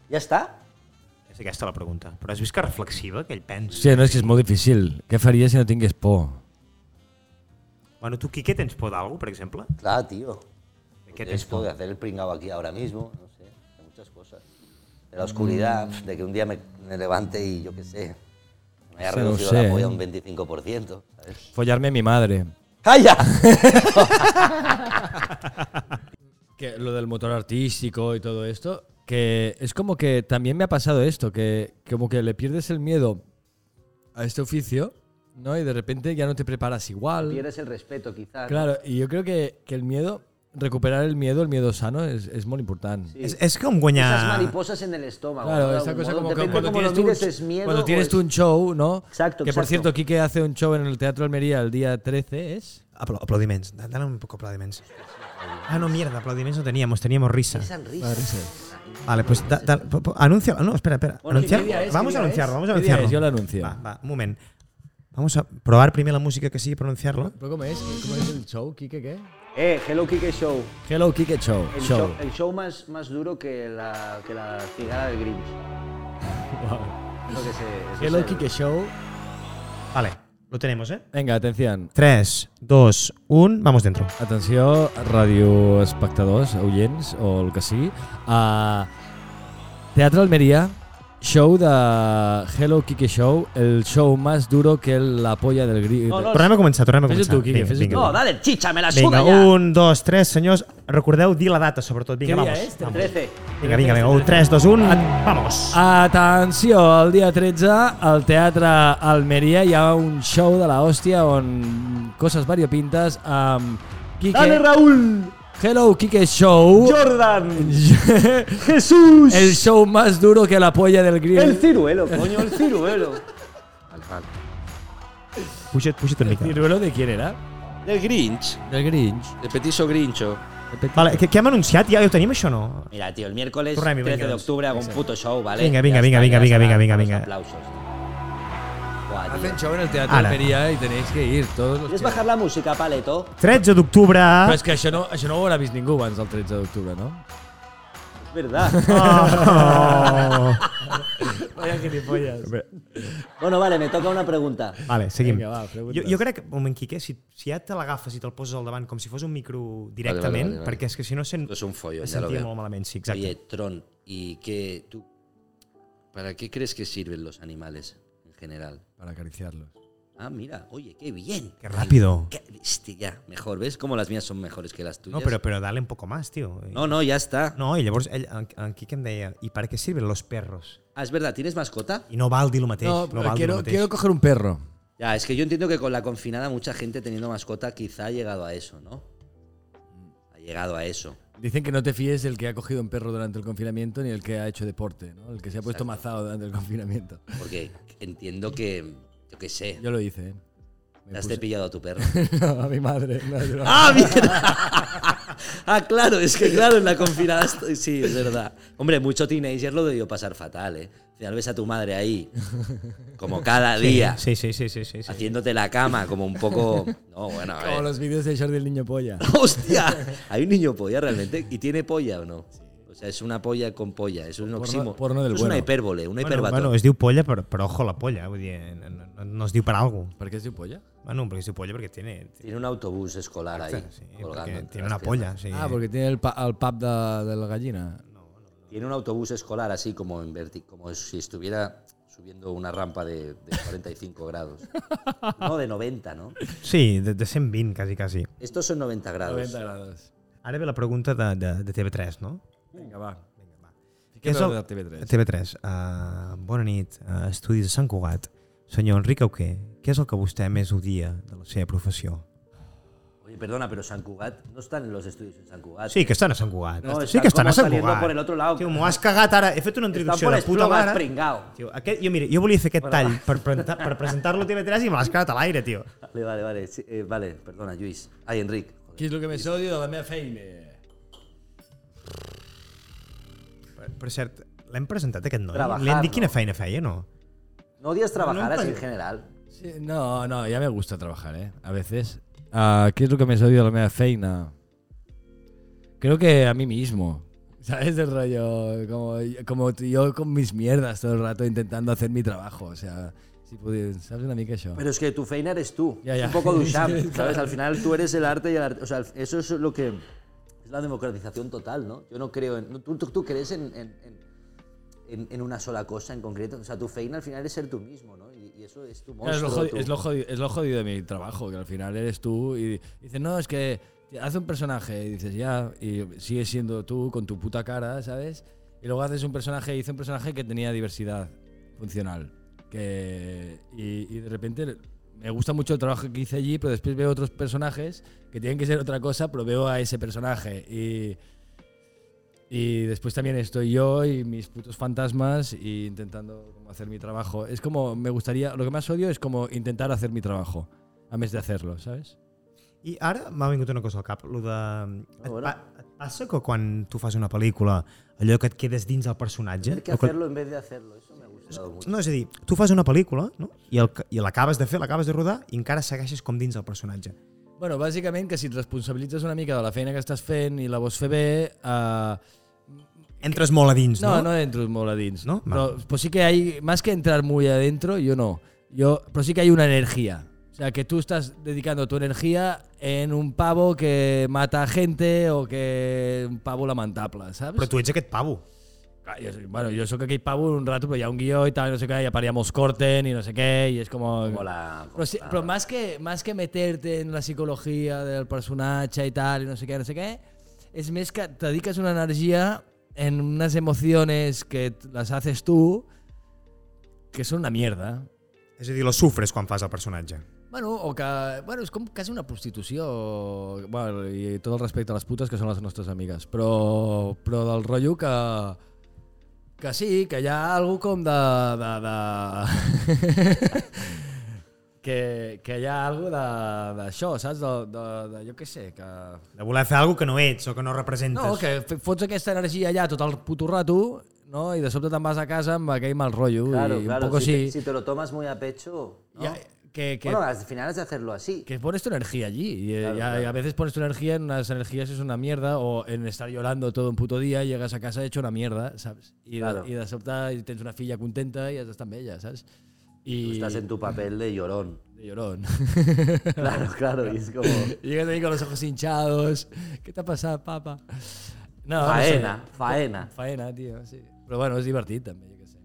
¿Ya está?
És aquesta la pregunta. Però has vist que reflexiva, que ell pensa?
Hòstia, no, és que és molt difícil. Què faria si no tingués por?
Bueno, tu, Quique, tens por d'algú, per exemple?
Claro, tío.
¿De qué
De
te
esto, de hacer el pringao aquí ahora mismo, no sé, de muchas cosas. De la oscuridad,
Mm.
de que un día me, me levante y yo qué sé, me
no
reducido
sé,
la polla
¿eh?
un 25%, ¿sabes?
Follarme a mi madre.
¡Calla! <laughs>
Que lo del motor artístico y todo esto, que es como que también me ha pasado esto, que como que le pierdes el miedo a este oficio ¿no? Y de repente ya no te preparas igual.
Pierdes el respeto, quizás.
Claro, y yo creo que, que el miedo, recuperar el miedo, el miedo sano, es, es muy importante.
Sí.
És, és com
Esas
guanyar...
mariposas en el estómago.
Claro,
algún
cosa como que
Depende
cuando tienes, tú,
mires, es miedo
cuando tienes tú
es-
un show, ¿no?
Exacto,
Que por
exacto.
cierto, Quique hace un show en el Teatro Almería el día 13, ¿es?
Apl aplaudiments. Dale un poco aplaudiments. Ah, no, mierda, aplaudiments no teníamos, teníamos risa.
Esa risa.
Vale, pues da, da, anuncia. No, espera, espera.
Bueno,
Anunciar-
¿qué día
es?
Vamos
¿Qué
a anunciarlo,
es?
vamos a
¿Qué día
anunciarlo.
es? Yo lo anuncio.
Va, va, un moment. Vamos a probar primer la música que anunciar-lo.
¿Pero cómo es? ¿Cómo es el show, Quique? ¿Qué?
Eh, Hello Kike Show.
Hello, Quique Show.
El
show.
show, el show más, más duro que la, que la cigara del Grinch. <laughs> Es lo que se-
Hello, Quique Show.
Vale, lo tenemos, ¿eh?
Venga, atención.
3, 2, 1, vamos dentro.
Atenció, radioespectadors, oients, o el que sigui. Uh, Teatre Almería, show de Hello Kike Show, el show más duro que la polla del gris.
No, no,
Tornem a començar, tornem a començar.
tu, Quique, fes-ho tu.
No, dale, chicha, me la
Vinga,
suda ya.
un, dos, tres, senyors. Recordeu dir la data, sobretot. Vinga, vamos.
és?
vamos.
13.
Vinga, vinga, vinga. Un, tres, dos, un, vamos.
Atenció, el dia 13 al Teatre Almeria hi ha un show de la hòstia on coses variopintes amb Quique...
Dale, Raúl.
Hello, Quique Show.
Jordan. <laughs> Jesús.
el show más duro que la polla del grill.
El ciruelo, coño, el ciruelo.
Vale, vale.
Mica.
¿Ciruelo de quién era?
Del Grinch,
Del Grinch.
el petiso Grincho.
Vale, què, què hem anunciat? Ja ho tenim, això, no?
Mira, tío, el miércoles
Tornem-hi,
13
vinga,
de
doncs.
octubre hago un puto show, ¿vale?
Vinga, vinga,
Ya
vinga, vinga, vinga, vinga, vinga.
aplausos. Tío.
Hacen show en el Teatre
Ara.
Almeria y tenéis que ir todos los
¿Quieres
que-
bajar la música, Paleto?
13 d'octubre.
Però és que això no, això no ho haurà vist ningú abans del 13 d'octubre, no?
Es verdad. <laughs>
Oh.
Vaya gilipollas.
bueno, vale, me toca una pregunta.
Vale, seguim.
Vinga, va, preguntes.
jo, jo crec que, un moment, Quique, si, si ja te l'agafes i te'l poses al davant com si fos un micro directament,
vale, vale.
perquè és que si no sent,
es un follón,
me
ya lo
sentia molt malament, sí, exacte.
Oye, Tron, ¿y qué tú? ¿Para qué crees que sirven los animales general?
Para acariciarlos.
Ah, mira, oye, qué bien.
Qué rápido.
Qué- Hostia, ya, mejor, ¿ves? Como las mías son mejores que las tuyas.
No, però, però dale un poco más, tio.
no, no, ya está.
No, i llavors ell, en, en Quique em deia, i per què sirven los perros?
Ah, es verdad, ¿tienes mascota?
I no val dir mateix.
No,
No,
pero
val
quiero,
mateix.
quiero coger un perro.
Ya, es que yo entiendo que con la confinada mucha gente teniendo mascota quizá ha llegado a eso, ¿no? Llegado a eso.
Dicen que no te fíes del que ha cogido un perro durante el confinamiento ni el que ha hecho deporte, ¿no? El que se ha puesto mazado durante el confinamiento.
Porque entiendo que, yo qué sé,
Yo lo hice, ¿eh? Me
te has
puse-
cepillado a tu perro. <laughs>
No, a mi madre. no,
¡Ah, mierda! <laughs> ah, claro, es que claro, en la confinada estoy- sí, es verdad. Hombre, mucho teenager lo debió pasar fatal, ¿eh? Al final ves a tu madre ahí, como cada día,
Sí, sí, sí, sí, sí, sí.
haciéndote la cama, como un poco... No, bueno, a
Como los vídeos de Jordi el niño polla. <laughs>
¡Hostia! ¿Hay un niño polla realmente? ¿Y tiene polla o no? O sea, es una polla con polla, es un
Porno-
oxímoron.
porno del
Eso es una
bueno.
hipérbole, una
Bueno,
hiperbatón.
bueno, es diu polla, però, però ojo la polla, vull dir, no, no, no es diu per algo.
¿Por qué es de polla?
Bueno, diu polla perquè tiene,
Tiene un autobús escolar ahí,
sí,
colgando.
tiene una polla, sí.
Ah, porque tiene el, pa- el pub de, de la gallina.
Tiene un autobús escolar así como en verti- como si estuviera subiendo una rampa de, de 45 grados. <laughs> No, de 90, ¿no?
Sí, de, de 120, quasi, quasi.
Estos son 90 grados.
90 grados.
Ara ve la pregunta de, de, de TV3, no?
Vinga, va.
Què és el-
de TV3.
TV3. Uh, bona nit, uh, estudis de Sant Cugat. Senyor Enric Auqué, què és el que vostè més odia de la seva professió?
Oye, perdona, pero San Cugat no están en los estudios en San Cugat.
Sí, que estan a Sant Cugat.
No,
sí
están
que estan a Sant Cugat.
por el otro lado.
Tio, m'ho has cagat ara. He fet una
Están
introducció de puta mare.
pringao.
Tio, aquest, jo, mira, jo volia fer aquest tall per, presenta- per presentar-lo a TV3 i me l'has cagat a l'aire, tio.
Vale, vale, vale. Sí, eh, vale, perdona, Lluís. Ay, Enric. Joder.
Què és el que més odio de la meva feina?
Per, per cert, l'hem presentat aquest noi? Li hem dit quina feina feia, no?
No odias trabajar
No,
así en general.
Sí, no, no, ya me gusta trabajar, ¿eh? A veces. Ah, ¿Qué es lo que me odio de la meva feina? Creo que a mí mismo. <laughs> ¿Sabes? El rollo, como, como yo con mis mierdas todo el rato intentando hacer mi trabajo. O sea, si pudiera, ¿sabes una mica això?
Pero es que tu feina eres tú.
Ya,
Es un poco Duchamp, <laughs> ¿sabes? Al final tú eres el arte y el arte. O sea, eso es lo que. Es la democratización total, ¿no? Yo no creo en. ¿Tú, tú, tú crees en, en, en- en- en una sola cosa en concreto? O sea, tu feina al final es ser tú mismo, ¿no? Y, y eso es tu
Claro, es, lo
monstruo.
jodido,
tu-
es, lo jodido, es lo jodido de mi trabajo, que al final eres tú y dices, no, es que hace un personaje y dices, ya, y sigues siendo tú con tu puta cara, ¿sabes? Y luego haces un personaje, hice un personaje que tenía diversidad funcional. Que, y, y de repente me gusta mucho el trabajo que hice allí, pero después veo otros personajes que tienen que ser otra cosa, pero veo a ese personaje. Y, y después también estoy yo y mis putos fantasmas y intentando como hacer mi trabajo. Es como, me gustaría, lo que más odio es como intentar hacer mi trabajo, a vez de hacerlo, ¿sabes?
I ara m'ha vingut una cosa al cap, lo de... Et, pa, et passa que quan tu fas una pel·lícula, allò que et quedes dins el personatge...
Tener
que
hacerlo en vez de hacerlo, eso me mucho.
No, és a dir, tu fas una pel·lícula no? i, el, i l'acabes de fer, l'acabes de rodar i encara segueixes com dins el personatge.
Bueno, bàsicament que si et responsabilitzes una mica de la feina que estàs fent i la vols fer bé, eh,
Entres molt a dins,
No,
no?
no entro muy a dins.
¿No?
Pero, pues sí que hay, más que entrar muy adentro, yo no. Yo, pero sí que hay una energía. O sea, que tú estás dedicando tu energía en un pavo que mata gente o que un pavo lamentable, ¿sabes?
Però tu ets aquest pavo.
Clar, jo, bueno, yo soy que aquell pavo un rato, pero ya un guió y tal, no sé qué, ya paríamos corten y no sé qué, y es como...
Como la,
Pero, sí- pero más, que, más que meterte en la psicología del personaje y tal, y no sé qué, no sé qué, es más que te dedicas una energía en unas emociones que las haces tú que son una mierda.
És a dir, lo sufres quan fas el personatge.
Bueno, o que... Bueno, és com quasi una prostitució. Bueno, i tot el respecte a les putes, que són les nostres amigues. Però, però del rotllo que... Que sí, que hi ha algú com de... de, de... <laughs> que, que hi ha algú de- d'això, saps? De, de, de, jo què sé, que...
De voler fer alguna que no ets o que no representes.
No, que fots aquesta energia allà tot el puto rato, no? I de sobte te'n vas a casa amb aquell mal rotllo.
Claro,
i
claro.
un poco
si,
sí.
te, si te lo tomas muy a pecho, ¿no?
Ya, que, que,
Bueno, al final has de hacerlo así.
que pones tu energía allí. Y, eh,
Claro,
ya-
claro.
y a veces pones tu energía en unas energías es una mierda o en estar llorando todo un puto día, llegas a casa hecho una mierda, ¿sabes? Y,
Claro.
de, y de sobte tens una filla contenta y has d'estar amb ella, ¿sabes? Y
Tú estás en tu papel de llorón.
de llorón. <laughs>
Claro, claro. Y es como
Llegas ahí con los ojos hinchados. ¿Qué te ha pasado, papa? No, no
faena,
sé.
faena.
Faena, tío, sí. Pero bueno, es divertit també, jo què sé.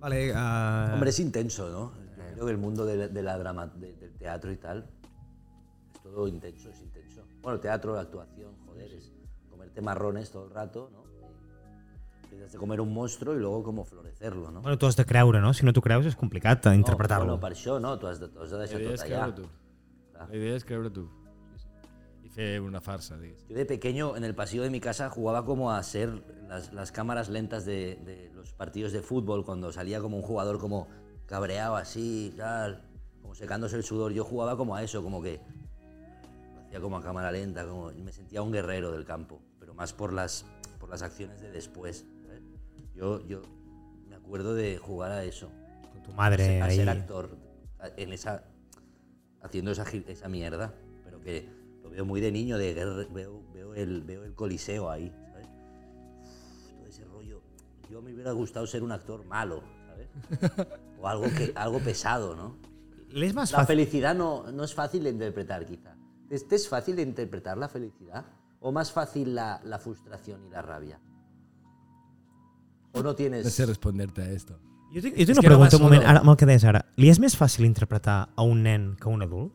Vale, uh...
Hombre, es intenso, ¿no? Creo que el mundo de, de la drama, de- del teatro y tal es todo intenso, es intenso. Bueno, teatro, la actuación, joder, es comerte marrones todo el rato, ¿no? Y de comer un monstruo y luego como florecerlo, ¿no?
Bueno, tu has de creure, no? Si no t'ho creus és complicat interpretar-lo.
Bueno, per això, no? Tu has de, tu has de
La
deixar
idea
tot allà.
tu. La idea és creure tu. I fer una farsa, digues.
Yo de pequeño en el pasillo de mi casa jugaba como a ser las, las cámaras lentas de, de los partidos de fútbol, cuando salía como un jugador como cabreado así, tal, como secándose el sudor. Yo jugaba como a eso, como que lo hacía como a cámara lenta, como y me sentía un guerrero del campo, pero más por las, por las acciones de después. Yo, yo me acuerdo de jugar a eso,
Con tu madre
a
ahí.
ser actor a- en esa haciendo esa, esa mierda pero que lo veo muy de niño de veo, veo el veo el coliseo ahí ¿sabes? Uf, todo ese rollo yo me hubiera gustado ser un actor malo ¿sabes? <laughs> o algo que algo pesado no la felicidad no, no es fácil de interpretar quizá ¿Este es fácil de interpretar la felicidad o más fácil la, la frustración y la rabia o no tienes
No sé responderte a esto.
Jo tinc, jo tinc
És
una
que
pregunta, un moment, ara, amb el que deies ara. Li és més fàcil interpretar a un nen que a un adult?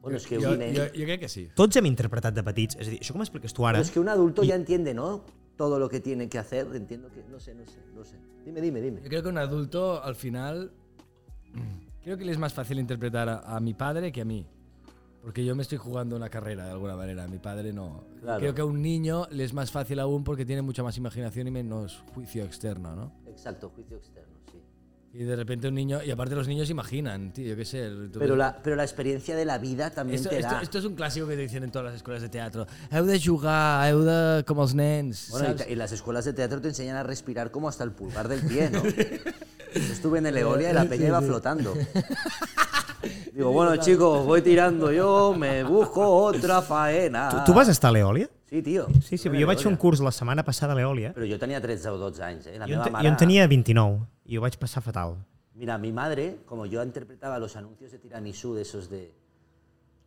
bueno es que
Jo,
un nen-
jo, jo crec que sí.
Tots hem interpretat de petits, és a dir, això que m'expliques tu ara...
Pero es que un adulto ya entiende, ¿no? Todo lo que tiene que hacer. Entiendo que. No sé, no sé, no sé. Dime, dime, dime.
Yo creo que un adulto, al final, creo que le es más fácil interpretar a, a mi padre que a mí. Porque yo me estoy jugando una carrera de alguna manera, mi padre no.
Claro.
Creo que a un niño le es más fácil aún porque tiene mucha más imaginación y menos juicio externo, ¿no?
Exacto, juicio externo, sí.
Y de repente un niño, y aparte los niños imaginan, tío, yo qué sé.
Pero la, pero la experiencia de la vida también
esto,
te
esto,
da.
esto es un clásico que te dicen en todas las escuelas de teatro. Heu de jugar, heu de... com els nens,
Bueno, y las escuelas de teatro te enseñan a respirar como hasta el pulgar del pie, ¿no? <laughs> Yo estuve en el Eolia y la peña iba flotando. <laughs> Digo, bueno, chicos, voy tirando yo, me busco otra faena.
Tu, tu vas estar a l'Eòlia?
Sí, tío.
Sí, sí, jo vaig fer un curs la setmana passada a l'Eòlia
Pero yo tenía 13 o 12 años, ¿eh? La
jo, en
meva
te-
mare-
jo en tenia 29 i ho vaig passar fatal.
Mira, mi madre, como yo interpretaba los anuncios de tiramisú, de esos de,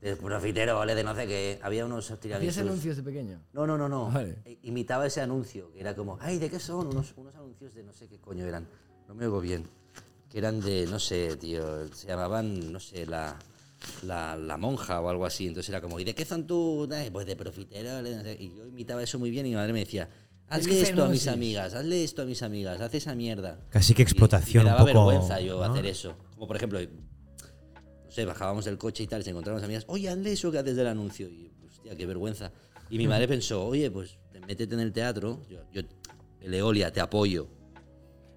de profitero, ¿vale? De no sé qué, había unos
¿Hacías
tiramisús.
anuncios de pequeño?
No, no, no, no.
Vale.
E- Imitaba ese anuncio, que era como, ay, ¿de qué son? Unos, unos anuncios de no sé qué coño eran. No me oigo bien. Que eran de, no sé, tío, se llamaban, no sé, la, la, la monja o algo así. Entonces era como, ¿y de qué son tú? Ay, pues de profitero. ¿vale? No sé. Y yo imitaba eso muy bien y mi madre me decía,
hazle esto a mis amigas, hazle esto a mis amigas, haz esa mierda.
Casi que
Y-
explotación,
y me
un
daba
poco,
vergüenza yo
¿no?
hacer eso. Como por ejemplo, no sé, bajábamos del coche y tal, y se encontraban amigas, oye, hazle eso que haces del anuncio. Y, hostia, qué vergüenza. Y mi madre <laughs> pensó, oye, pues métete en el teatro, yo, yo Leolia, te apoyo.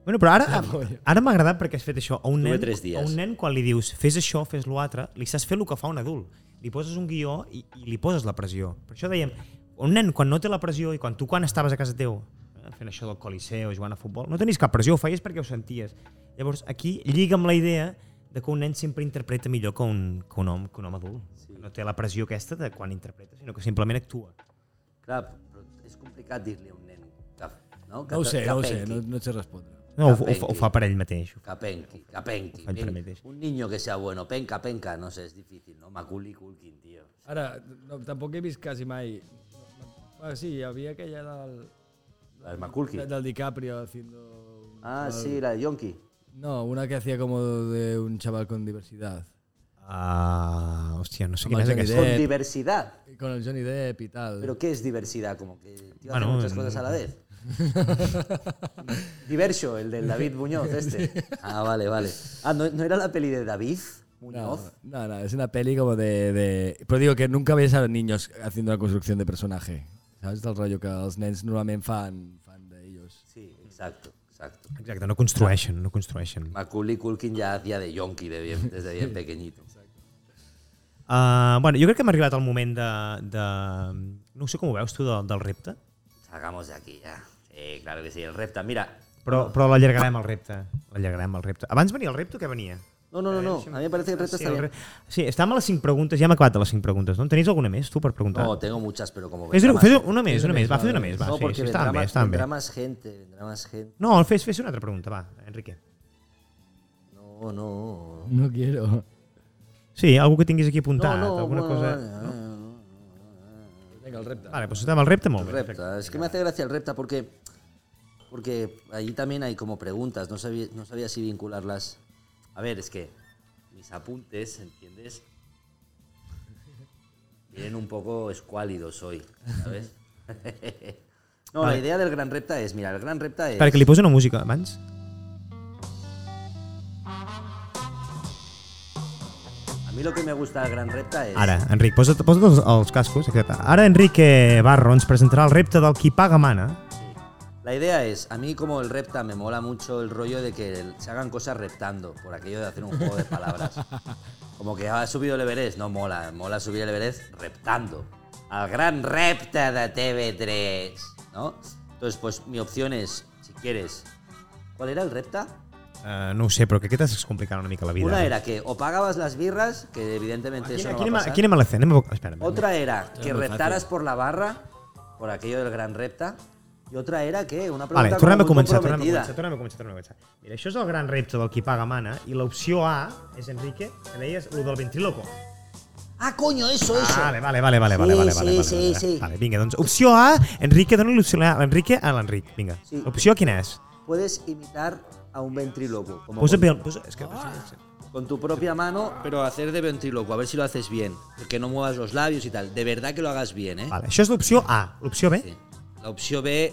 Bueno, però ara, ara m'ha agradat perquè has fet això. A un, nen,
tres dies.
a un nen, quan li dius fes això, fes l'altre, li saps fer el que fa un adult. Li poses un guió i, i li poses la pressió. Per això dèiem, un nen, quan no té la pressió i quan tu quan estaves a casa teu eh, fent això del coliseu, jugant a futbol, no tenies cap pressió, ho feies perquè ho senties. Llavors, aquí lliga amb la idea de que un nen sempre interpreta millor que un, que un, home, que un home adult. Sí. No té la pressió aquesta de quan interpreta, sinó que simplement actua.
Clar, però és complicat dir-li a un nen que, no? que,
No ho sé,
que
no ho sé, no, no et sé respondre.
No, ho, ho, fa- ho fa per ell mateix.
Que penqui, que penqui.
Fa ell per
pen-
mateix.
Un niño que sea bueno, penca, penca, no sé, és difícil, no? Macaulay Culkin, tio.
Ara, no, tampoc he vist quasi mai... Ah, sí, hi havia aquella del,
La del Macaulay.
del DiCaprio haciendo...
Ah,
chaval-
sí, la de Yonki.
No, una que hacía como de un chaval con diversidad.
Ah, hòstia, no sé
el Johnny
aquesta.
Depp.
Con diversidad.
Con el Johnny Depp y tal.
¿Pero qué es diversidad? Como que tío,
Bueno,
hace muchas cosas a la vez. Diverso, el del David Muñoz, este.
Ah, vale, vale.
Ah, ¿no, no era la peli de David
no,
Muñoz?
no, no, es una peli como de, de... Pero digo que nunca ves a los niños haciendo la construcción de personaje. ¿Sabes? Del rollo que els nens normalment fan, fan d'ells.
Sí,
Exacto, exacto.
Exacte, no construeixen, no construeixen.
Macaulay Culkin ya hacía de yonki de bien- desde bien pequeñito.
Uh, bueno, jo crec que hem arribat al moment de, de... No sé com ho veus tu del, del repte,
Salgamos de aquí ya. Sí, claro que sí, el repta. Mira,
però, però l'allargarem el repte. L'allargarem el repte. Abans venia el repte o què venia?
No, no, no, no. A mí me parece que el resto
Sí,
está
el
bien.
re... sí estàvem a les 5 preguntes, ja hem acabat a les 5 preguntes, no? En tenies alguna més, tu, per preguntar?
no, tengo muchas, pero como
Fes,
más-
una més, una més, va, fes una més, va,
No,
sí,
porque
sí,
vendrá,
bé,
más,
estaven bé.
vendrá más gente, vendrá más gente.
No, fes, fes una altra pregunta, va, Enrique.
No, no.
No quiero.
Sí, algú que tinguis aquí apuntat,
no, no,
alguna
bueno,
cosa...
no, no, no, no.
Venga, el repte.
Vale, repte, molt
El
bé.
repta. Es que me hace gracia el repta porque, porque ahí también hay como preguntas. No sabía, no sabía si vincularlas.
A ver, es que mis apuntes, ¿entiendes? Vienen un poco escuálidos hoy, ¿sabes? <laughs>
No, la idea del gran repta es, mira, el gran repta es...
Espera, que li poso una música abans.
A mí lo que me gusta del gran repta es...
Ara, Enric, posa't, posa't els, els cascos. exacte. Ara Enrique Barro ens presentarà el repte del qui paga mana.
La idea es, a mí como el repta me mola mucho el rollo de que se hagan cosas reptando, por aquello de hacer un juego de palabras. <laughs> Como que ha subido el Everest, no mola, mola subir el Everest reptando. Al gran repta de TV3, ¿no? Entonces, pues mi opción es, si quieres, ¿cuál era el repta?
Uh, no ho sé, però que aquest és complicant una mica la vida.
Una era que o pagabas las birras, que evidentemente
Aquí,
eso no
aquí,
va a pasar.
aquí anem a la C. Anem a... Espera,
Otra era que reptaras por la barra, por aquello del gran repta. Y otra era que una
Vale,
pregunta
tornem a començar, tornem a començar, tornem a començar, tornem a començar. Mira, això és el gran repte del qui paga mana i l'opció A és, Enrique, que deies, el del ventriloco.
Ah, coño, eso, eso.
Vale, vale, vale, vale,
Sí,
vale, vale,
sí,
vale,
sí,
vale,
sí.
Vale, vinga, doncs opció A, Enrique, dona l'opció A l'Enrique a l'Enric, vinga.
Sí.
L'opció quina és?
Puedes imitar a un ventríloco. Como con,
que,
tu propia mano.
Pero hacer de ventríloco, a ver si lo haces bien. Que no muevas los labios y tal. De verdad que lo hagas bien, ¿eh?
Vale, això és l'opció A. L'opció B,
Sí. La opción B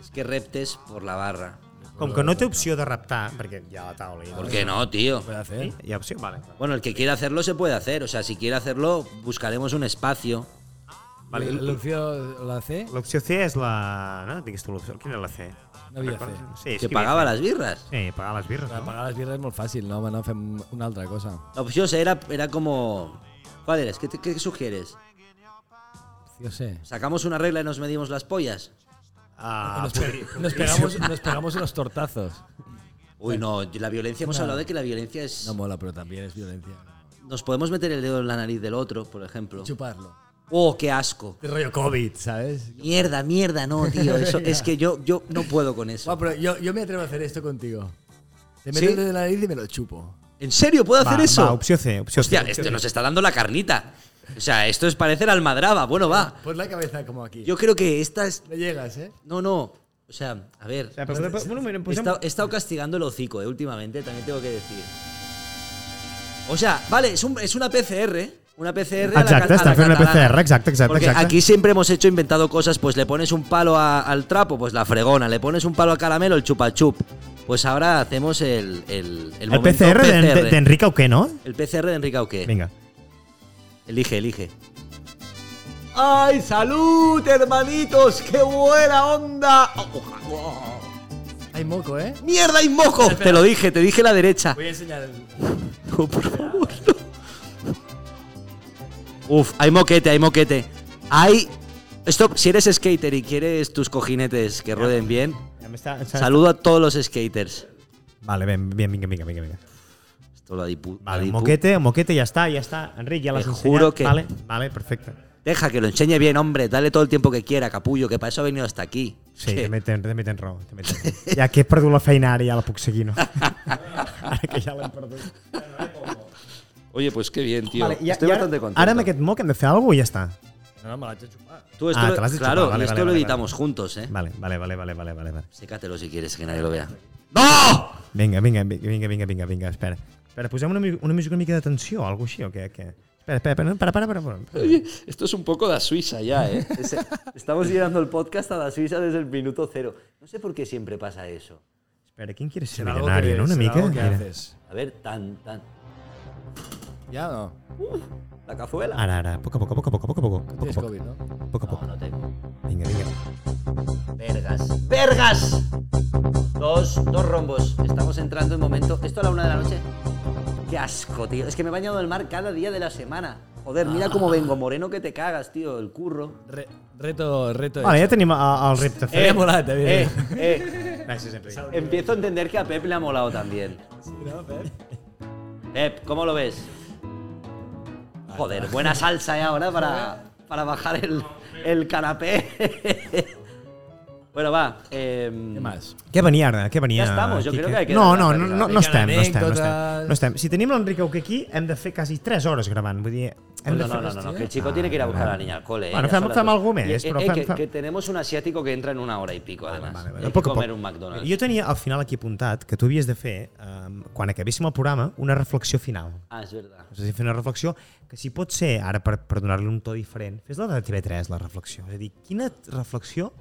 es que reptes por la barra.
com que no té opció de raptar, perquè hi ha la taula i
¿Por qué no, tío?
Puede hacer.
Hi ha opció? Vale.
Bueno, el que quiera hacerlo se puede hacer. O sea, si quiere hacerlo, buscaremos un espacio.
vale.
La opción, la C,
L'opció C és la... No? Digues tu l'opció. Quina és la C?
No havia C.
Sí,
Que las birras.
C. Sí, pagar les birres. No?
pagar las birras es muy fácil, no, home, no fem una altra cosa.
La opción C era, era como... ¿Cuál eres? ¿Qué, te- qué sugieres?
Yo sé.
¿Sacamos una regla y nos medimos las pollas?
Ah,
Nos, pe- nos pegamos, nos pegamos unos tortazos.
Uy, no, la violencia, hemos
No.
hablado de que la violencia es...
No mola, pero también es violencia.
Nos podemos meter el dedo en la nariz del otro, por ejemplo.
Chuparlo.
Oh, qué asco.
De rollo COVID, ¿sabes?
Mierda, mierda, no, tío. Eso, es que yo, yo no puedo con eso.
Bueno, pero yo, yo me atrevo a hacer esto contigo. Te meto
¿Sí?
el dedo en la nariz y me lo chupo.
¿En serio puedo
va,
hacer eso?
Va, opció C. Opció
Hostia,
C.
este nos está dando la carnita. O sea, esto es parecer almadraba. Bueno, va.
Pon la cabeza como aquí.
Yo creo que esta es...
No llegas, ¿eh?
No, no. O sea, a ver.
O sea, però, bueno, mira,
He estado, he estado castigando el hocico, eh, últimamente, también tengo que decir. O sea, vale, es, un- es una PCR,
Una PCR a la
Exacte,
ca- a
estan
la
fent una. PCR, exacte, exacte,
Porque
exacte.
aquí siempre hemos hecho inventado cosas, pues le pones un palo a- al trapo, pues la fregona, le pones un palo al caramelo, el chupa chup. Pues ahora hacemos el el,
El PCR de- de- d'Enric Auqué, no?
El PCR de Enrique Auqué.
Vinga.
Elige, elige. ¡Ay, salud, hermanitos! ¡Qué buena onda!
Hay moco, ¿eh?
¡Mierda, hay moco! Te lo dije, te dije la derecha.
Voy a enseñar el... <laughs>
No, por favor, no. Uf, hay moquete, hay moquete. Hay. Esto, si eres skater y quieres tus cojinetes que rueden bien, saludo a todos los skaters.
Vale, ben, bien, vinga, vinga. vinga.
Esto lo adipu,
Vale,
adipu-
moquete, moquete, ja està, ja està. Enric, ja l'has
Te juro que-
Vale, vale, perfecte.
Deja que lo enseñe bien, hombre. Dale todo el tiempo que quiera, capullo, que para eso ha venido hasta aquí.
Sí,
Que-
també tens, també tens raó. Raó. Ja que he perdut la feina ara ja la puc seguir, no? <laughs> ara que ja l'hem perdut.
Oye, pues qué bien, tío.
Vale,
Estoy bastante contento.
Aquest moc hem de fer alguna cosa i ja està.
No, no, me xupar.
Tú esto
Ah,
lo-
te lo has dicho,
claro,
vale,
y esto
vale,
lo
vale,
editamos juntos, ¿eh?
Vale, vale, vale, vale, vale, vale.
Sécatelo si quieres, que nadie lo vea. ¡No!
Vinga, vinga, vinga, vinga, vinga, vinga, espera. Espera, posem una, una música una mica de tensió o alguna cosa així, o què? què? Espera, espera, espera, para, para, para, para.
Oye, esto es un poco de Suiza ya, ¿eh? <laughs> Estamos llevando el podcast a la Suiza desde el minuto cero. No sé por qué siempre pasa eso.
Espera, ¿quién quiere ser
algo
millonario,
que,
no? Una mica.
algo que haces.
A ver, tan, tan.
¿Ya o no?
La cazuela.
Ara, ara, poc a poc, a poc a poc, a poc a poc, a poc a
Tienes
poc,
COVID, ¿no?
a poc a poc.
No, no tengo.
Vinga, vinga.
Vergas. ¡Vergas! Dos, dos rombos. Estamos entrando en momento. ¿Esto a la una de la noche? Qué asco, tío. Es que me he bañado en el mar cada día de la semana. Joder, mira cómo vengo, moreno que te cagas, tío, el curro.
Re- reto, reto.
Vale,
hecho.
el, el repte fet.
Eh, <laughs> molat, eh,
Eh, eh. Empiezo a entender que a Pep le ha molado también.
Sí, ¿no, Pep?
Pep, ¿cómo lo ves? Joder, buena salsa eh, ahora para, para bajar el, el canapé. <laughs> bueno, va. em,
¿Qué más?
Què venia ara? Què venia?
Ja estamos, jo
Quique?
crec que queda
No, no, no, no, no, estem, no estem, no estem, no estem. Si tenim l'Enric Auque aquí, hem de fer quasi 3 hores gravant. Vull dir,
No, no, no, no, no, que el chico tiene que ir a buscar a la niña al cole. eh,
Bueno, fem- fem algo més,
Y, eh,
però
eh,
fem-
que,
fem-
que tenemos un asiático que entra en una hora y pico, además.
Vale, vale.
Hay
A poc
que
a
comer
poc.
un McDonald's.
Jo tenia al final aquí apuntat que tu havies de fer, um, quan acabéssim el programa, una reflexió final.
Ah, es verdad.
No sé si fer una reflexió que si pot ser, ara per, per donar-li un to diferent, fes la de TV3, la reflexió. És a dir, quina reflexió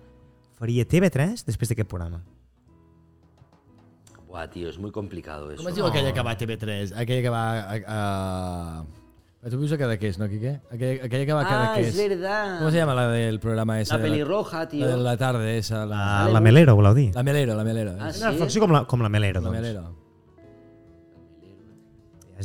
faria TV3 després d'aquest programa?
Buah, tío, es muy complicado eso.
Com es diu aquella que va a TV3? Aquella que va a... a... Tu vius a Cadaqués, ¿no, Quique? Aquella, aquella que va a
Ah, es
Cadaqués.
verdad.
¿Cómo se llama la del programa ese?
La pelirroja, tío.
La de la tarde esa. La,
La,
Vale,
la Melero, voleu dir?
la Melero, la Melero.
Ah, sí?
Una reflexió com la, com la Melero,
La
doncs.
Melero.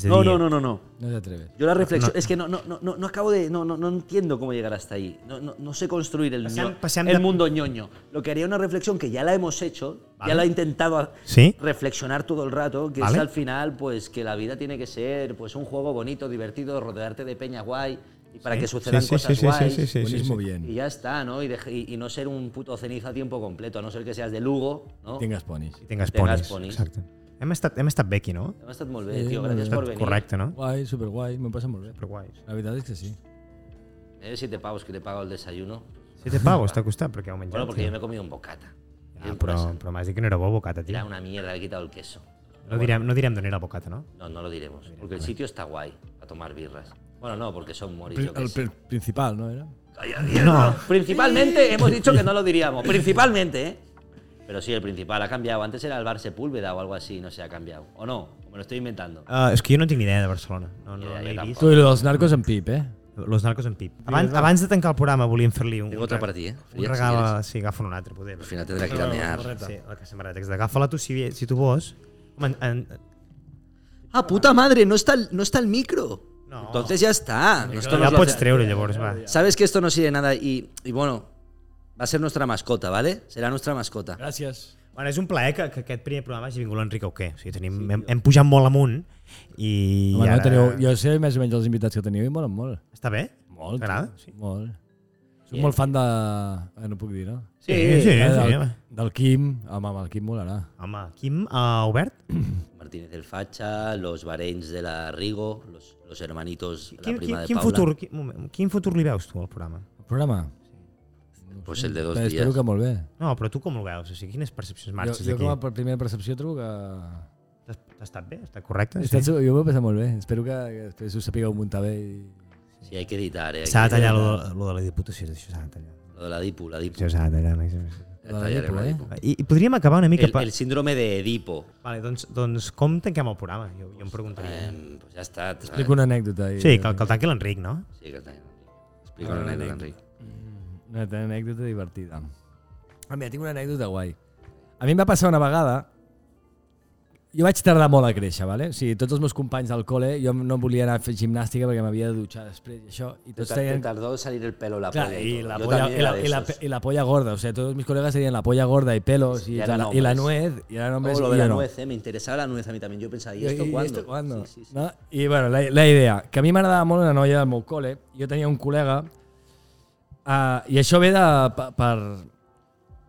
No, no, no, no, no.
No te atreves.
Yo la reflexión, es que no, no, no, no, no acabo de, no, no, no entiendo cómo llegar hasta ahí. No, no, no sé construir el, ño-
pasem
el
de-
mundo ñoño. Lo que haría una reflexión que ya la hemos hecho,
Vale.
ya la he intentado
Sí?
reflexionar todo el rato, que
Vale.
es al final, pues que la vida tiene que ser, pues un juego bonito, divertido, rodearte de peña guay y para que sucedan
sí,
cosas guays.
sí, sí, sí,
Buenísimo
sí.
bien.
Y ya está, ¿no? Y, deje- y- y no ser un puto ceniza a tiempo completo, a no ser que seas de Lugo, ¿no?
Tengas ponis.
I tingues
Tengas
ponis.
ponis.
Exacte. Hem estat, hem estat bé aquí, no?
Hem estat molt bé,
Sí,
tio, gràcies por venir.
Correcte, no?
Guai, superguai, m'ho passa molt bé.
Però guais.
La veritat és que sí.
Eh, siete pavos que te pago el desayuno.
Siete pavos t'ha costat perquè heu menjat.
Bueno, porque yo me he comido un bocata.
Ah,
Bien
però, però m'has dit que no era bo bocata, tio.
Era una mierda, le he quitado el queso.
No direm, no direm d'on era el bocata, no?
No, no lo diremos. Porque el sitio está guay a tomar birras. Bueno, no, porque son moris.
El pri- principal, ¿no era?
No.
Principalmente hemos dicho que no lo diríamos. Principalmente, ¿eh? Pero sí, el principal ha cambiado. Antes era el bar Sepúlveda o algo así, no sé, ha cambiado. ¿O no? O me lo estoy inventando.
Uh, és que jo no tinc ni idea de Barcelona. No, no,
Ja,
no.
Tu i los narcos en pip, eh?
Los narcos en pip. Abans, abans de tancar el programa volíem fer-li un,
Tengo otra para ti, ¿eh?
un
si
regal. a- sí, agafa un altre, poder.
Al final tendrá que ir a mear.
Sí, la que. Agafa-la tu si, si tu vols. Home, en, en,
Ah, puta madre, no está el, no está el micro.
No.
Entonces ya está. Esto
ja
nos lo
pots treure, llavors, va.
Sabes que esto no sirve de nada y, y bueno, va a ser nuestra mascota, ¿vale? Será nuestra mascota.
Gràcies.
Bueno, és un plaer que, que aquest primer programa hagi vingut l'Enric Auqué. O sigui, tenim, hem, hem pujat molt amunt i,
Home,
ara...
no, teniu, jo sé més o menys els invitats que teniu i molen molt.
Està bé?
Molt.
T'agrada?
Sí. Molt. Soc molt fan de... Eh, no puc dir, no?
Sí, sí, sí.
Eh,
sí,
del, del Quim. Home, amb el Quim molarà.
Home, Quim ha obert? <clears throat>
Martínez del Facha, los Bareins de la Rigo, los, los hermanitos, la
Quin,
prima
quin,
de
quin,
Paula.
futur, quin, moment, quin futur li veus tu al programa?
El programa?
Pues el de dos
Però
días.
espero que molt bé.
No, però tu com ho veus? O sigui, quines percepcions
Jo,
marxes
jo com a
d'aquí?
per primera percepció trobo que...
T'has t'ha estat bé? Està correcte?
Sí.
Sí?
Jo m'ho he passat molt bé. Espero que, que després us sapigueu muntar bé i
Sí, hay que editar, eh.
S'ha de tallar lo, lo de la diputació, això s'ha de tallar.
Lo de la Dipu, la Dipu.
Això s'ha de tallar.
La la Dipu.
I, I podríem acabar una mica...
El, el síndrome de Edipo.
Vale, doncs, doncs com tanquem el programa? Jo, jo em preguntaria.
Eh, pues ja està.
Explico una anècdota. i-
Sí, que, el- que el tanqui l'Enric, no?
Sí, que el tenim. Explica una anècdota, Enric.
Una anècdota divertida. Ah, mira, tinc una anècdota guai. A mi em va passar una vegada... Jo vaig tardar molt a créixer, ¿vale? O sigui, tots els meus companys del col·le, jo no volia anar a fer gimnàstica perquè m'havia de dutxar després i això, i tots
Te
tenien...
tardó en salir el pelo la
Claro,
polla
y,
todo.
la polla, y, la, y la- y la polla gorda. O sea, todos mis colegas tenían la polla gorda y pelos y,
Y
la, y la nuez. Y hombres
Oh, lo
y
de la
no.
nuez, eh? Me interesaba la nuez a mí también. Yo pensaba, ¿y
I-
esto
i
cuándo?
esto cuándo?
Sí, sí, sí.
No? I bueno, la, la idea, que a mi m'agradava molt una noia del meu col·le, jo tenia un col·lega, uh, i això ve de, per.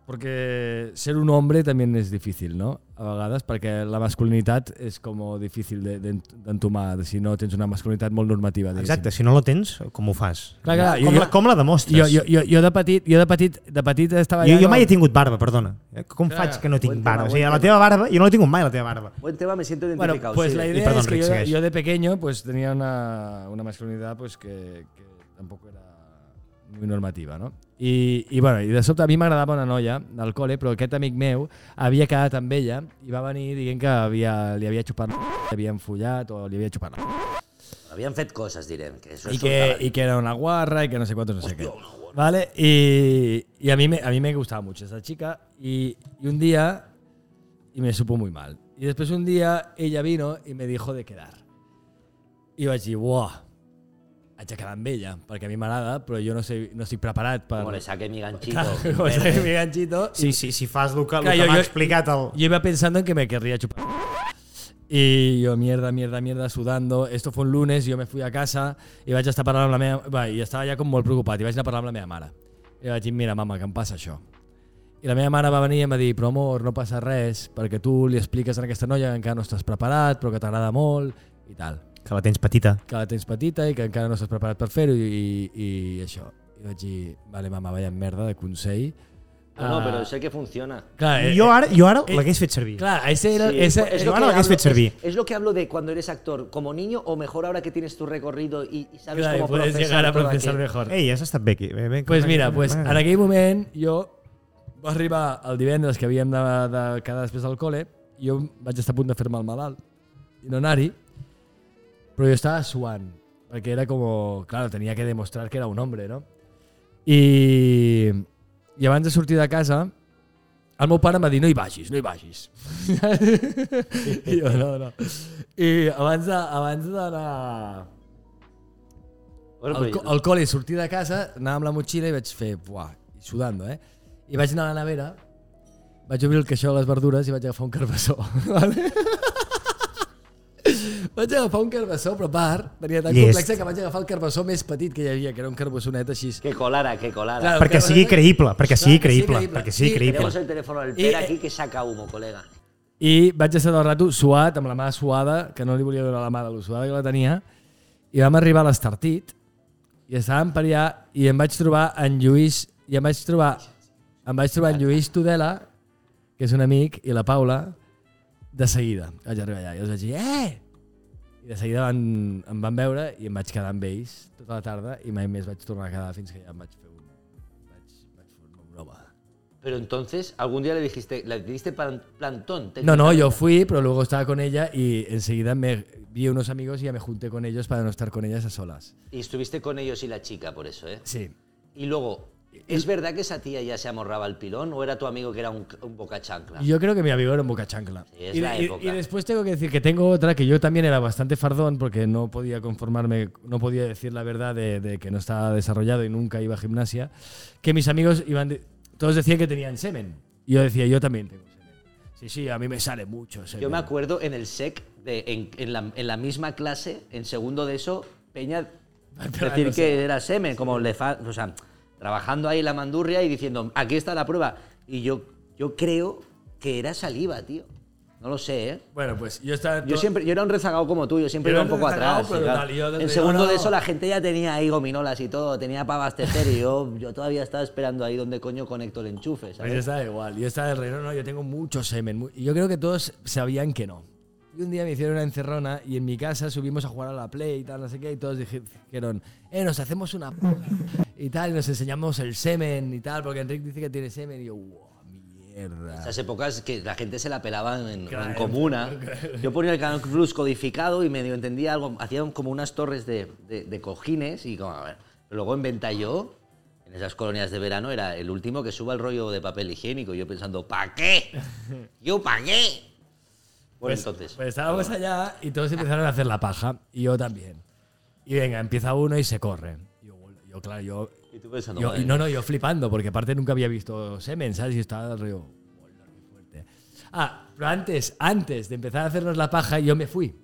Perquè ser un hombre també és difícil, no? A vegades, perquè la masculinitat és com difícil de- d'ent- d'entomar si no tens una masculinitat molt normativa. diguéssim.
Exacte, si no la tens, com ho fas?
Clar, clar,
com,
jo-
la, com la demostres?
Jo, jo, jo, jo, de petit, jo de petit, de petit estava
jo,
ja...
jo mai he tingut barba, perdona. Com
Clar,
faig que no tinc
tema,
barba? O sigui, la
tema.
teva barba, jo no he tingut mai, la teva barba.
Buen tema, me siento
Bueno,
identificado.
pues
sí.
la
Y
idea
perdón,
es que
Rick,
yo,
sigues.
yo de pequeño pues tenía una, una masculinidad pues que, que tampoco era muy normativa, no? I, i, bueno, i de sobte a mi m'agradava una noia del col·le, però aquest amic meu havia quedat amb ella i va venir dient que havia, li havia xupat la li havien follat o li havia xupat la
Habían fet cosas, direm. Que eso
i que, i que era una guarra i que no sé cuántos, no sé qué. ¿Vale? Y, y a, mí me, a mí me gustaba mucho esa chica y, y un día y me supo muy mal. Y después un día ella vino y me dijo de quedar. I vaig dir, buah, haig de quedar amb ella, perquè a mi m'agrada, però jo no, sé, no estic preparat per...
Como le saque mi ganchito.
Claro, como <laughs> saque mi ganchito.
Sí, sí, si fas el que, que
jo-
m'ha
jo-
explicat el...
Yo iba pensando en que me querría chupar. Y yo, mierda, mierda, mierda, sudando. Esto fue un lunes, yo me fui a casa i vaig estar parlant amb la meva... Va, I estava ja com molt preocupat. I vaig anar a parlar amb la meva mare. I vaig dir, mira, mama, que em passa això. I la meva mare va venir i em va dir, però amor, no passa res, perquè tu li expliques a aquesta noia que encara no estàs preparat, però que t'agrada molt, i tal.
Que la tens petita.
Que la tens petita i que encara no estàs preparat per fer-ho, i, i, i això. I vaig dir, vale, mama, vaya merda de consell.
No, no,
Ah,
pero sé que funciona.
Clar, eh,
Jo ara, jo ara
eh,
l'hagués fet servir.
Clar, ese era...
Sí,
ese,
es, lo que
que has
hablo,
hecho servir.
es- es lo que hablo de cuando eres actor como niño o mejor ahora que tienes tu recorrido y, y sabes
Clar, i
cómo
puedes llegar a procesar mejor.
Ei, has estat bé aquí. Bé, bé,
pues mira, pues en aquell moment jo va arribar el divendres que havíem de, de quedar després del col·le jo vaig estar a punt de fer-me el malalt i no anar-hi, però jo estava suant, perquè era com, claro, tenia que demostrar que era un hombre, no? I, i abans de sortir de casa, el meu pare em va dir, no hi vagis, no hi vagis. <laughs> I jo, no, no. I abans de- abans d'anar al,
pero
al col·le, sortir de casa, anava amb la motxilla i vaig fer, buah, sudando, eh? I vaig anar a la nevera, vaig obrir el caixó de les verdures i vaig agafar un carbassó. <laughs> Vale? Vaig agafar un carbassó, però a part, tenia tan
Llest.
complexa que vaig agafar el carbassó més petit que hi havia, que era un carbassonet així.
que colara, que colara.
Clar,
Perquè sigui creïble, perquè sigui creïble, perquè sigui creïble.
Tenemos el teléfono del
Y,
Per
eh,
aquí que saca humo, colega.
I vaig estar tot el rato suat, amb la mà suada, que no li volia donar la mà de lo suada que la tenia, i vam arribar a l'Estartit, i estàvem per allà, i em vaig trobar en Lluís, i em vaig trobar, em vaig trobar en Lluís Tudela, que és un amic, i la Paula, de seguida. Vaig arribar allà i els vaig dir, eh! I de seguida van, em van veure i em vaig quedar amb ells tota la tarda i mai més vaig tornar a quedar fins que ja em vaig fer un... Vaig, vaig fer un broma.
Pero entonces, algún día le dijiste, le plan- plantón.
No, no, yo fui, pero luego estaba con ella y enseguida me vi unos amigos y ya me junté con ellos para no estar con ellas a solas.
Y estuviste con ellos y la chica, por eso, ¿eh?
Sí.
Y luego, ¿es verdad que esa tía ya se amorraba el pilón o era tu amigo que era un, un boca chancla?
Yo creo que mi amigo era un boca chancla.
Sí, es
y,
la
y-
época.
y después tengo que decir que tengo otra que yo también era bastante fardón porque no podía conformarme, no podía decir la verdad de, de que no estaba desarrollado y nunca iba a gimnasia. Que mis amigos iban, de- todos decían que tenían semen. Y yo decía, yo también tengo semen. Sí, sí, a mí me sale mucho semen.
Yo me acuerdo en el SEC, de, en, en la, en la misma clase, en segundo de eso, Peña <laughs> decir que era semen, como le fa- o sea, trabajando ahí la mandurria y diciendo, aquí está la prueba. Y yo, yo creo que era saliva, tío. No lo sé, ¿eh?
Bueno, pues yo estaba...
Yo siempre, yo era un rezagado como tú, yo siempre
Yo
iba un poco atrás.
pero
claro, en segundo
no,
de eso la gente ya tenía ahí gominolas y todo, tenía para abastecer y yo, yo todavía estaba esperando ahí donde coño conecto el enchufe,
Pues
¿sabes?
yo estaba igual. Yo estaba del reino, no, yo tengo mucho semen. yo creo que todos sabían que no. Y un día me hicieron una encerrona y en mi casa subimos a jugar a la Play y tal, no sé qué, y todos dije- dijeron, eh, nos hacemos una y tal, y nos enseñamos el semen y tal, porque Enrique dice que tiene semen, y yo, wow, mierda.
Esas épocas que la gente se la pelaba en,
Claro.
en comuna. <laughs> Yo ponía el Canal Plus codificado y medio entendía algo. Hacían como unas torres de, de- de cojines y como, a ver. Pero luego en Ventalló, en esas colonias de verano, era el último que suba el rollo de papel higiénico. Yo pensando, ¿para qué? <laughs> ¿Yo para qué? Bueno, entonces.
Pues estábamos allá y todos empezaron a hacer la paja, y yo también. Y venga, empieza uno y se corre. Yo, claro, yo
y tú pensando,
Yo-
madre
y no, no, yo flipando, porque aparte nunca había visto semen, ¿sabes? Y estaba del río. Ah, pero antes, antes de empezar a hacernos la paja, yo me fui.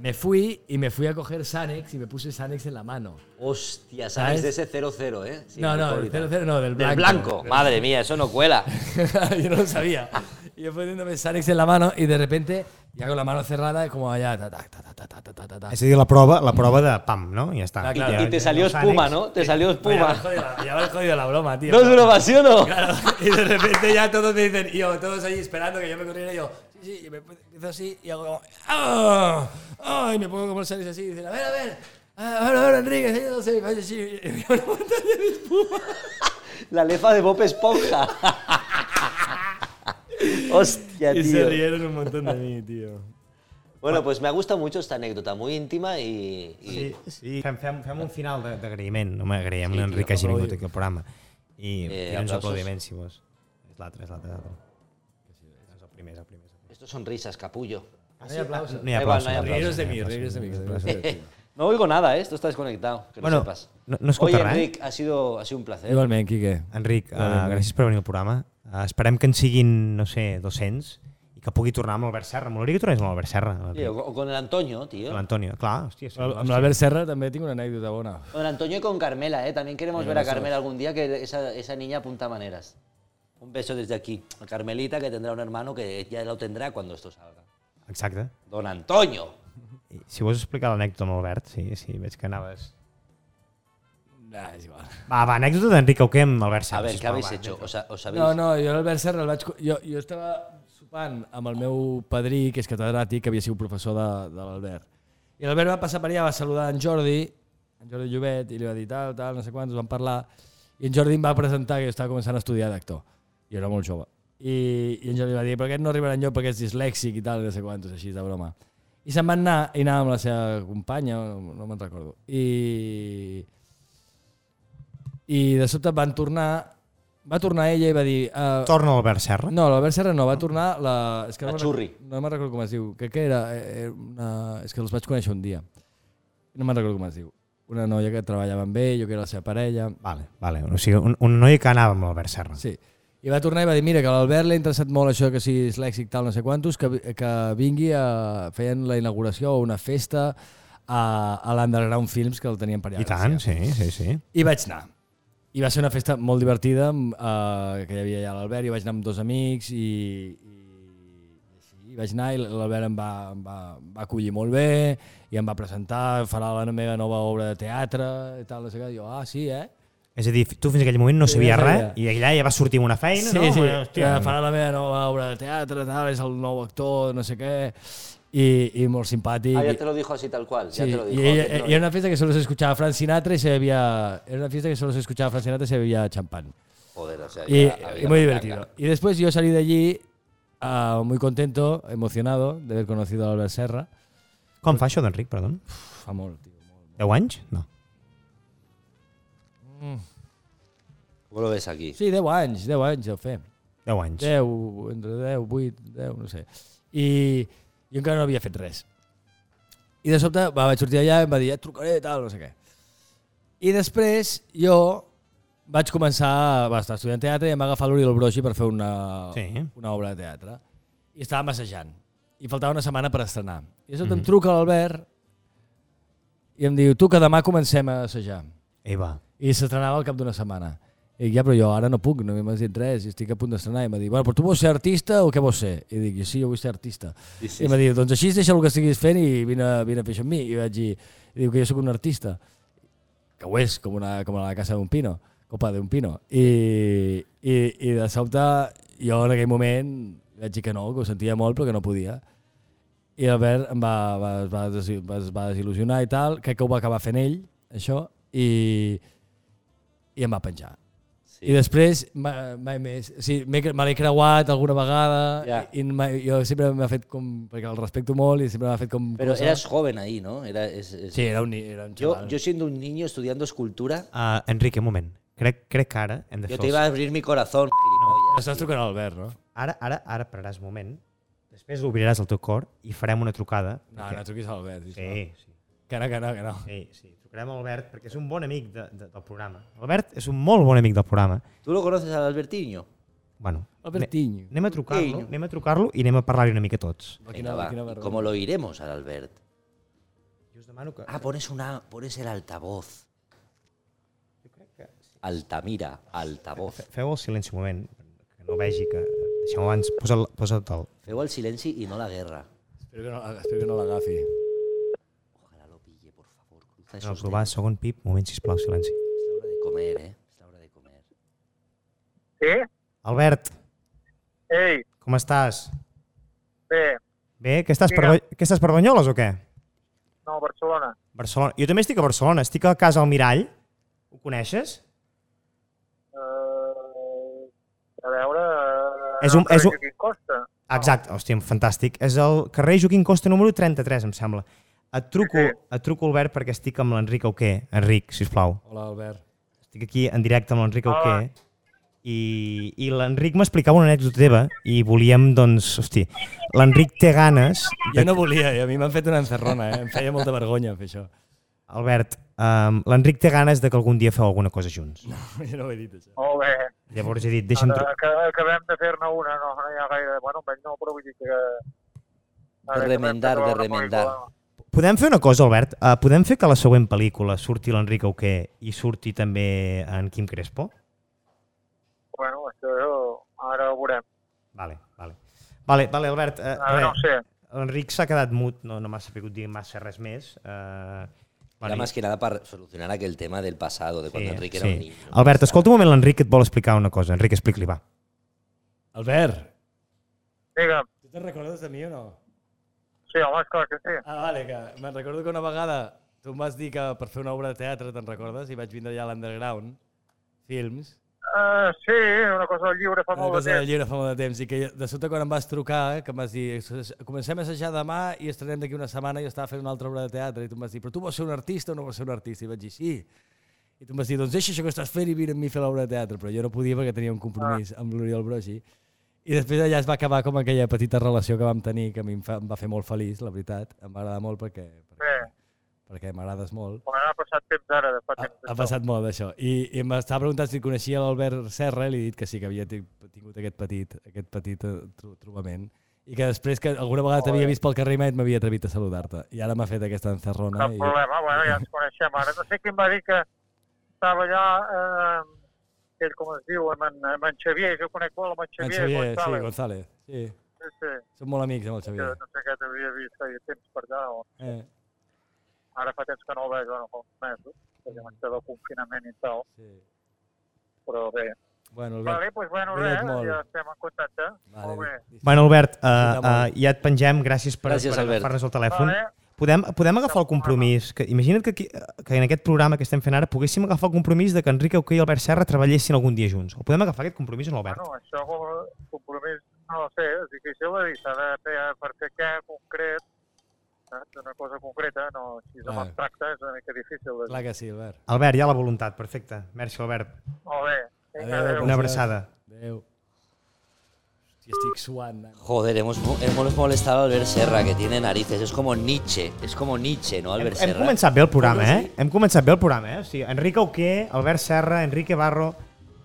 Me fui y me fui a coger Sanex y me puse Sanex en la mano.
Hostia,
Sanex
de ese 0-0, ¿eh? Sí,
no, no, del 0-0 no, del blanco.
Del blanco, madre mía, eso no cuela. <laughs>
yo no lo sabía. Y yo poniéndome Sanex en la mano y de repente ya con la mano cerrada es como allá. Ta, ta, ta, ta,
Es la prueba, la prueba de pam, ¿no? Y ya está.
Ah, claro,
y,
y, te salió espuma,
Sanex.
¿no? Te salió
espuma. Ya me has jodido, jodido la broma, tío.
¿No es broma, sí o no?
Claro, y de repente ya todos me dicen, y yo, todos ahí esperando que yo me corriera y yo, sí, y me empiezo así, y hago como, ¡ah! ¡ah! Y me pongo como el Sanex así, y dicen, a ver, a ver, a ver, a ver, Enrique, enséñanos, y me hace así, y me una montaña de espuma. <laughs>
La lefa de Bob Esponja. <laughs> Hostia,
Y se
tío.
rieron un montón de mí, tío.
Bueno, pues me ha gustado mucho esta anécdota, muy íntima y... y-
Sí, sí. Fem, fem, fem un final de- d'agraïment. No m'agraïm,
Sí,
l'Enric que hagi vingut aquí al programa. I
Eh,
eh, uns aplaudiments, si vols. És l'altre, és l'altre. és l'altre. És el primer, és el primer. És el.
Esto son risas, capullo.
No hay aplausos.
No hi ha
Da igual,
aplausos.
no hay
de
no
mí, de mí. <laughs>
No oigo nada, ¿eh? Esto está desconectado, que
Bueno,
lo sepas.
no, no escolta
Oye. Enric, ha sido, ha sido un placer.
Igualment, Quique.
Enric, uh, gràcies per venir al programa. Uh, esperem que en siguin, no sé, 200 i que pugui tornar amb l'Albert Serra. M'agradaria que tornés amb l'Albert Serra.
Sí, o, o con el Antonio, tío.
L'Antonio, clar, hòstia. Sí,
Amb l'Albert Serra també tinc una anècdota bona.
Con el Antonio y con Carmela, ¿eh? También queremos ver a Carmela algún día, que esa, esa niña apunta maneras. Un beso desde aquí. A Carmelita, que tendrá un hermano que ya lo tendrá cuando esto salga.
Exacte.
Don Antonio.
I, si vols explicar l'anècdota amb l'Albert, sí, sí, veig que anaves...
Nah, és igual.
Va, va, anècdota d'Enric amb Albert
A
Serra.
ver, ¿qué
sisplau,
habéis hecho? ¿Os, os habéis...
No, no, jo l'Albert Serra el vaig... Jo, jo estava sopant amb el meu padrí, que és catedràtic, que havia sigut professor de, de l'Albert. I l'Albert va passar per allà, va saludar en Jordi, en Jordi Llobet, i li va dir tal, tal, no sé quants, van parlar, i en Jordi em va presentar que jo estava començant a estudiar d'actor. Jo era molt jove. I, I en Jordi va dir, però aquest no arribarà enlloc perquè és dislèxic i tal, no sé quantos, així de broma. I se'n van anar, i anava amb la seva companya, no, no me'n recordo. I, I de sobte van tornar, va tornar ella i va dir... Uh,
Torna l'Albert Serra.
no, l'Albert Serra no, va tornar la... És que
La
no
Xurri.
No me'n recordo com es diu. Crec que era... eh, Una, és que els vaig conèixer un dia. No me'n recordo com es diu. Una noia que treballava amb ell, jo que era la seva parella.
Vale, vale. O sigui, un, un noi que anava amb l'Albert Serra.
Sí. I va tornar i va dir, mira, que l'Albert l'ha interessat molt això que si és lèxic tal, no sé quantos, que, que vingui a... feien la inauguració o una festa a, a l'Underground Films, que el tenien per allà.
I tant, sí, sí, sí.
I vaig anar. I va ser una festa molt divertida, eh, que hi havia allà l'Albert, i vaig anar amb dos amics i, i, i vaig anar i l'Albert em, va, em va, va acollir molt bé i em va presentar, farà la meva nova obra de teatre i tal, no sé què. I jo, ah, sí, eh?
És a dir, tu fins aquell moment no sabies
ja
res i allà ja va sortir amb una feina,
sí,
no?
sí,
Bueno,
hòstia, farà la meva nova obra de teatre, tal, és el nou actor, no sé què, i, i molt simpàtic.
Ah, ya te lo dijo así tal cual.
Sí,
ya te lo dijo.
y, ella-
Te lo
y era una fiesta que solo se escuchaba Frank Sinatra y se bebía. Era una fiesta que solo se escuchaba Frank Sinatra y se bebía champán.
Joder, o sea,
Y, y muy divertido. Y después yo salí de allí ah, muy contento, emocionado de haber conocido a Albert Serra.
Com fa això d'Enric, perdó?
Fa molt, tio. Molt.
10 anys? No.
¿Cómo lo ves aquí?
Sí, 10 anys, 10 anys deu fer.
10 anys.
10, entre 10, 8, 10, no sé. I jo encara no havia fet res. I de sobte va, vaig sortir allà i em va dir, et trucaré, tal, no sé què. I després jo vaig començar, va estar estudiant teatre i em va agafar l'Oriol Brogi per fer una,
Sí.
una obra de teatre. I estava assajant. I faltava una setmana per estrenar. I de sobte em truca l'Albert i em diu, tu que demà comencem a assajar.
I va.
I s'estrenava al cap d'una setmana. I dic, ja, però jo ara no puc, no m'has dit res, i estic a punt d'estrenar. I m'ha dit, bueno, però tu vols ser artista o què vols ser? I dic, sí, jo vull ser artista.
Sí, sí,
I m'ha dit, doncs així deixa el que estiguis fent i vine, vine a fer això amb mi. I vaig dir, i diu que jo sóc un artista, que ho és, com, una, com a la casa d'un pino, copa d'un pino. I, i, I de sobte, jo en aquell moment vaig dir que no, que ho sentia molt, però que no podia. i l'Albert em va, va, es, va, es va desil·lusionar i tal, crec que ho va acabar fent ell, això, i, i em va penjar.
Sí.
I després, ma- mai més. O sigui, me l'he creuat alguna vegada
Ja.
i mai, jo sempre m'ha fet com... perquè el respecto molt i sempre m'ha fet com...
Pero
cosa.
eras joven ahí, ¿no? Era, es- es-
Sí, era un, era un
yo,
xaval.
yo siendo un niño estudiando escultura,
Uh, Enrique, un moment. Crec, crec que ara hem de
yo
fer...
te
els-
iba a abrir mi corazón, gilipollas.
Estàs trucant a l'Albert, no?
Ara, ara, ara pararàs un moment, després obriràs el teu cor i farem una trucada.
No,
perquè-
no truquis a l'Albert. sisplau.
Sí, sí.
Que no, que no, que no.
Sí, sí. A Albert perquè és un bon amic de, de, del programa. Albert és un molt bon amic del programa.
¿Tú lo conoces al Albertiño?
Bueno,
Albertinho.
anem a trucar-lo anem a trucar-lo i anem a parlar-hi una mica tots.
Venga,
quina,
va.
quina
¿Y
vergonya.
¿Cómo lo oiremos al Albert?
Jo us demano que...
Ah, pones, una, pones el altavoz.
Jo crec que...
Altamira, altavoz.
Fe- Feu el silenci un moment, que no vegi que... Deixeu abans, posa't, posa't el...
Feo el silenci y no la guerra.
Espero que no, espero que no l'agafi.
Ojalá lo pille, por
No,
esos
provar, segon pip, moment, sisplau, silenci.
Es la hora de comer, ¿eh? Es la hora de comer.
Sí?
Albert,
Ei,
com estàs?
bé,
Bé, que estàs, per, que estàs per Banyoles o què?
no, Barcelona.
Barcelona. Jo també estic a Barcelona, estic a casa al Mirall. Ho coneixes?
Uh, a veure... Uh,
És un- és un-? Exacte, hòstia, fantàstic. És el carrer Joaquim Costa número 33, em sembla. Et truco, et truco Albert, perquè estic amb l'Enric Auqué. Enric, si plau.
Hola, Albert.
Estic aquí en directe amb l'Enric. Auqué. I, i l'Enric m'explicava una anècdota teva i volíem, doncs, hosti, l'Enric té ganes...
Jo no volia, i a mi m'han fet una encerrona, eh? Em feia molta vergonya fer això.
Albert, um, l'Enric té ganes de que algun dia feu alguna cosa junts.
Jo no ho he dit, això.
Molt bé.
Llavors he dit, deixa'm...
Ara que acabem de fer-ne una, no, no hi ha gaire... Bueno, amb ell no, però vull dir que... Ara acabem
remendar, de remendar.
pel·lícula.
Podem fer una cosa, Albert? Uh, podem fer que la següent pel·lícula surti l'Enric Auqué i surti també en Quim Crespo?
Bueno, això ara ho veurem.
Vale, vale. Vale, vale Albert, uh,
Ara no ho sé.
l'Enric s'ha quedat mut, no, no m'ha sabut dir massa res més. Uh,
Era más que nada para solucionar aquel tema del pasado, de cuando Enrique era un niño.
Albert, escolta un moment, l'Enric et vol explicar una cosa. Enric, explica-li, va.
Albert,
Digue'm.
tu te'n recordes de mi o no?
Sí, home, esclar que sí.
Ah, vale, que me'n recordo que una vegada tu em vas dir que per fer una obra de teatre, te'n recordes? I vaig vindre allà a l'Underground, films,
Uh, sí, una cosa del lliure fa
una
molt de
cosa del
temps.
llibre fa molt de temps, i que de sobte quan em vas trucar, que em vas dir, comencem a assajar demà i estrenem d'aquí una setmana i jo estava fent una altra obra de teatre, i tu em vas dir, però tu vols ser un artista o no vols ser un artista? I vaig dir, sí. I tu em vas dir, doncs deixa això que estàs fent i vine amb mi a fer l'obra de teatre, però jo no podia perquè tenia un compromís amb l'Oriol Brogi. I després allà es va acabar com aquella petita relació que vam tenir, que a mi em, fa, em va fer molt feliç, la veritat. Em va agradar molt perquè, perquè,
Bé,
perquè m'agrades molt.
quan ha passat temps ara, de fa
Ha,
temps.
ha passat molt d'això. I, i m'estava preguntant si coneixia l'Albert Serra i li he dit que sí, que havia ti- tingut aquest petit, aquest petit eh, tro- trobament. I que després que alguna vegada t'havia vist pel carrer i mai m'havia atrevit a saludar-te. I ara m'ha fet aquesta encerrona.
Cap
I...
problema, bueno, ja ens coneixem ara. No sé qui em va dir que estava allà, eh, ell com es diu, amb en, amb en Xavier, jo conec molt amb en
En
Xavier,
Xavier, sí,
González.
González. Sí,
sí, sí,
som molt amics amb el
que
Xavier.
no sé què t'havia vist feia temps per allà, o
Eh,
ara fa temps que no el veig, bueno, fa uns mesos, perquè això del confinament i tal,
sí.
però bé.
Bueno, Albert,
Vale, doncs bueno, res,
molt.
ja estem en contacte.
vale,
Molt bé.
Bueno, Albert, uh, uh, ja et pengem. Gràcies per,
Gràcies,
per agafar-nos el telèfon.
Vale.
Podem, podem agafar el compromís. Que, imagina't que, aquí, que en aquest programa que estem fent ara poguéssim agafar el compromís de que Enric Auqué i Albert Serra treballessin algun dia junts. O podem agafar aquest compromís o no, Albert?
Bueno, això a compromís, no ho sé, és difícil de dir, s'ha de fer per fer què concret, saps? una cosa concreta, no, així
Clar.
amb abstracte és una mica difícil de dir.
Clar que sí, Albert.
Albert, hi ha la voluntat. Perfecte. Merci, Albert.
Molt bé.
Adéu,
adéu.
Una abraçada.
Adéu. Suant. nano.
Joder, hemos, hemos molestado a Albert Serra, que tiene narices. Es como Nietzsche. Es como Nietzsche, ¿no,
Hem,
Albert
hem
Serra?
començat bé el programa, eh? Hem començat bé el programa, eh? O sigui, Enric Auqué, Albert Serra, Enrique Barro...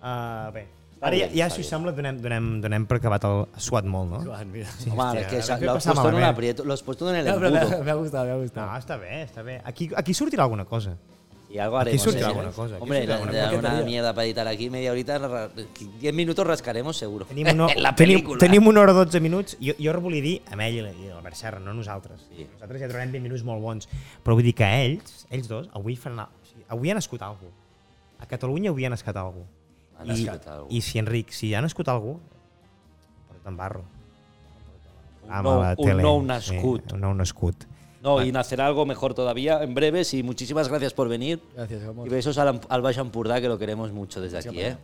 Uh, bé. Ara ja, ja si us sembla, donem, donem, donem per acabat el ha suat molt, no?
Suant, mira.
Hombre,
Hostia,
es que
me hace
lo has puesto en un aprieto, lo has puesto en el
No,
embudo.
m'ha m'ha gustat, m'ha
No, està bé, està bé. Aquí, aquí sortirà alguna cosa.
Y algo haremos.
surtirá
¿eh?
alguna cosa, aquí
Hombre, la-
alguna
la-
cosa.
una mierda para editar aquí, media horita, ra- 10 minutos rascaremos seguro.
Tenim una, <laughs>
la
tenim, tenim una hora 12 minuts. Jo, jo volia dir, amb ell i l'Albert Serra, no nosaltres.
Sí.
Nosaltres ja trobarem 20 minuts molt bons. Però vull dir que ells, ells dos, avui faran... O sigui, avui han nascut algú. A Catalunya avui ha nascut algú.
Han
I,
algú.
I si Enric, si ha nascut algú, porta't en barro. Amb
nou,
la
un nou nascut.
Sí, un nou nascut.
No, y nacerá algo mejor todavía en breves y muchísimas gracias por venir.
Gràcies,
Y
Gamot.
besos al, al Baix Empordà, que lo queremos mucho desde aquí, ¿eh?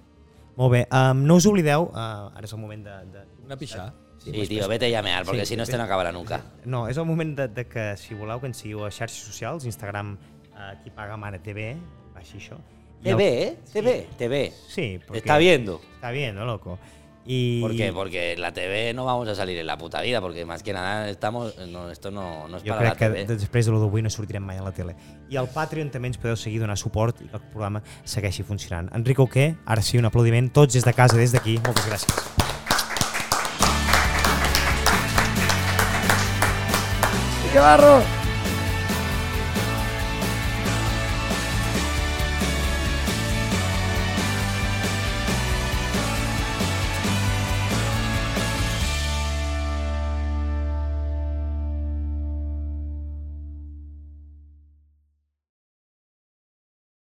Molt bé, um, no us oblideu, uh, ara és el moment de... de
Una pixà.
Sí, tío, vete a llamear, porque
Sí,
si no, este no acabarà nunca.
no, és el moment de, de que, si voleu, que ens seguiu a xarxes socials, Instagram, uh, qui paga mare TV, així això. I el-
TV, ¿eh? TV, TV.
Sí, porque...
está viendo.
Está viendo, loco. Y...
¿Por qué? Porque la TV no vamos a salir en la puta vida, porque más que nada estamos. No, esto no, no es
Jo
para
crec
la
que
TV.
després de lo d'avui no sortirem mai a la tele. I al Patreon també ens podeu seguir, donar suport i que el programa segueixi funcionant. Enric Oquer, ara sí, un aplaudiment, tots des de casa, des d'aquí. Moltes gràcies.
¡Qué barro!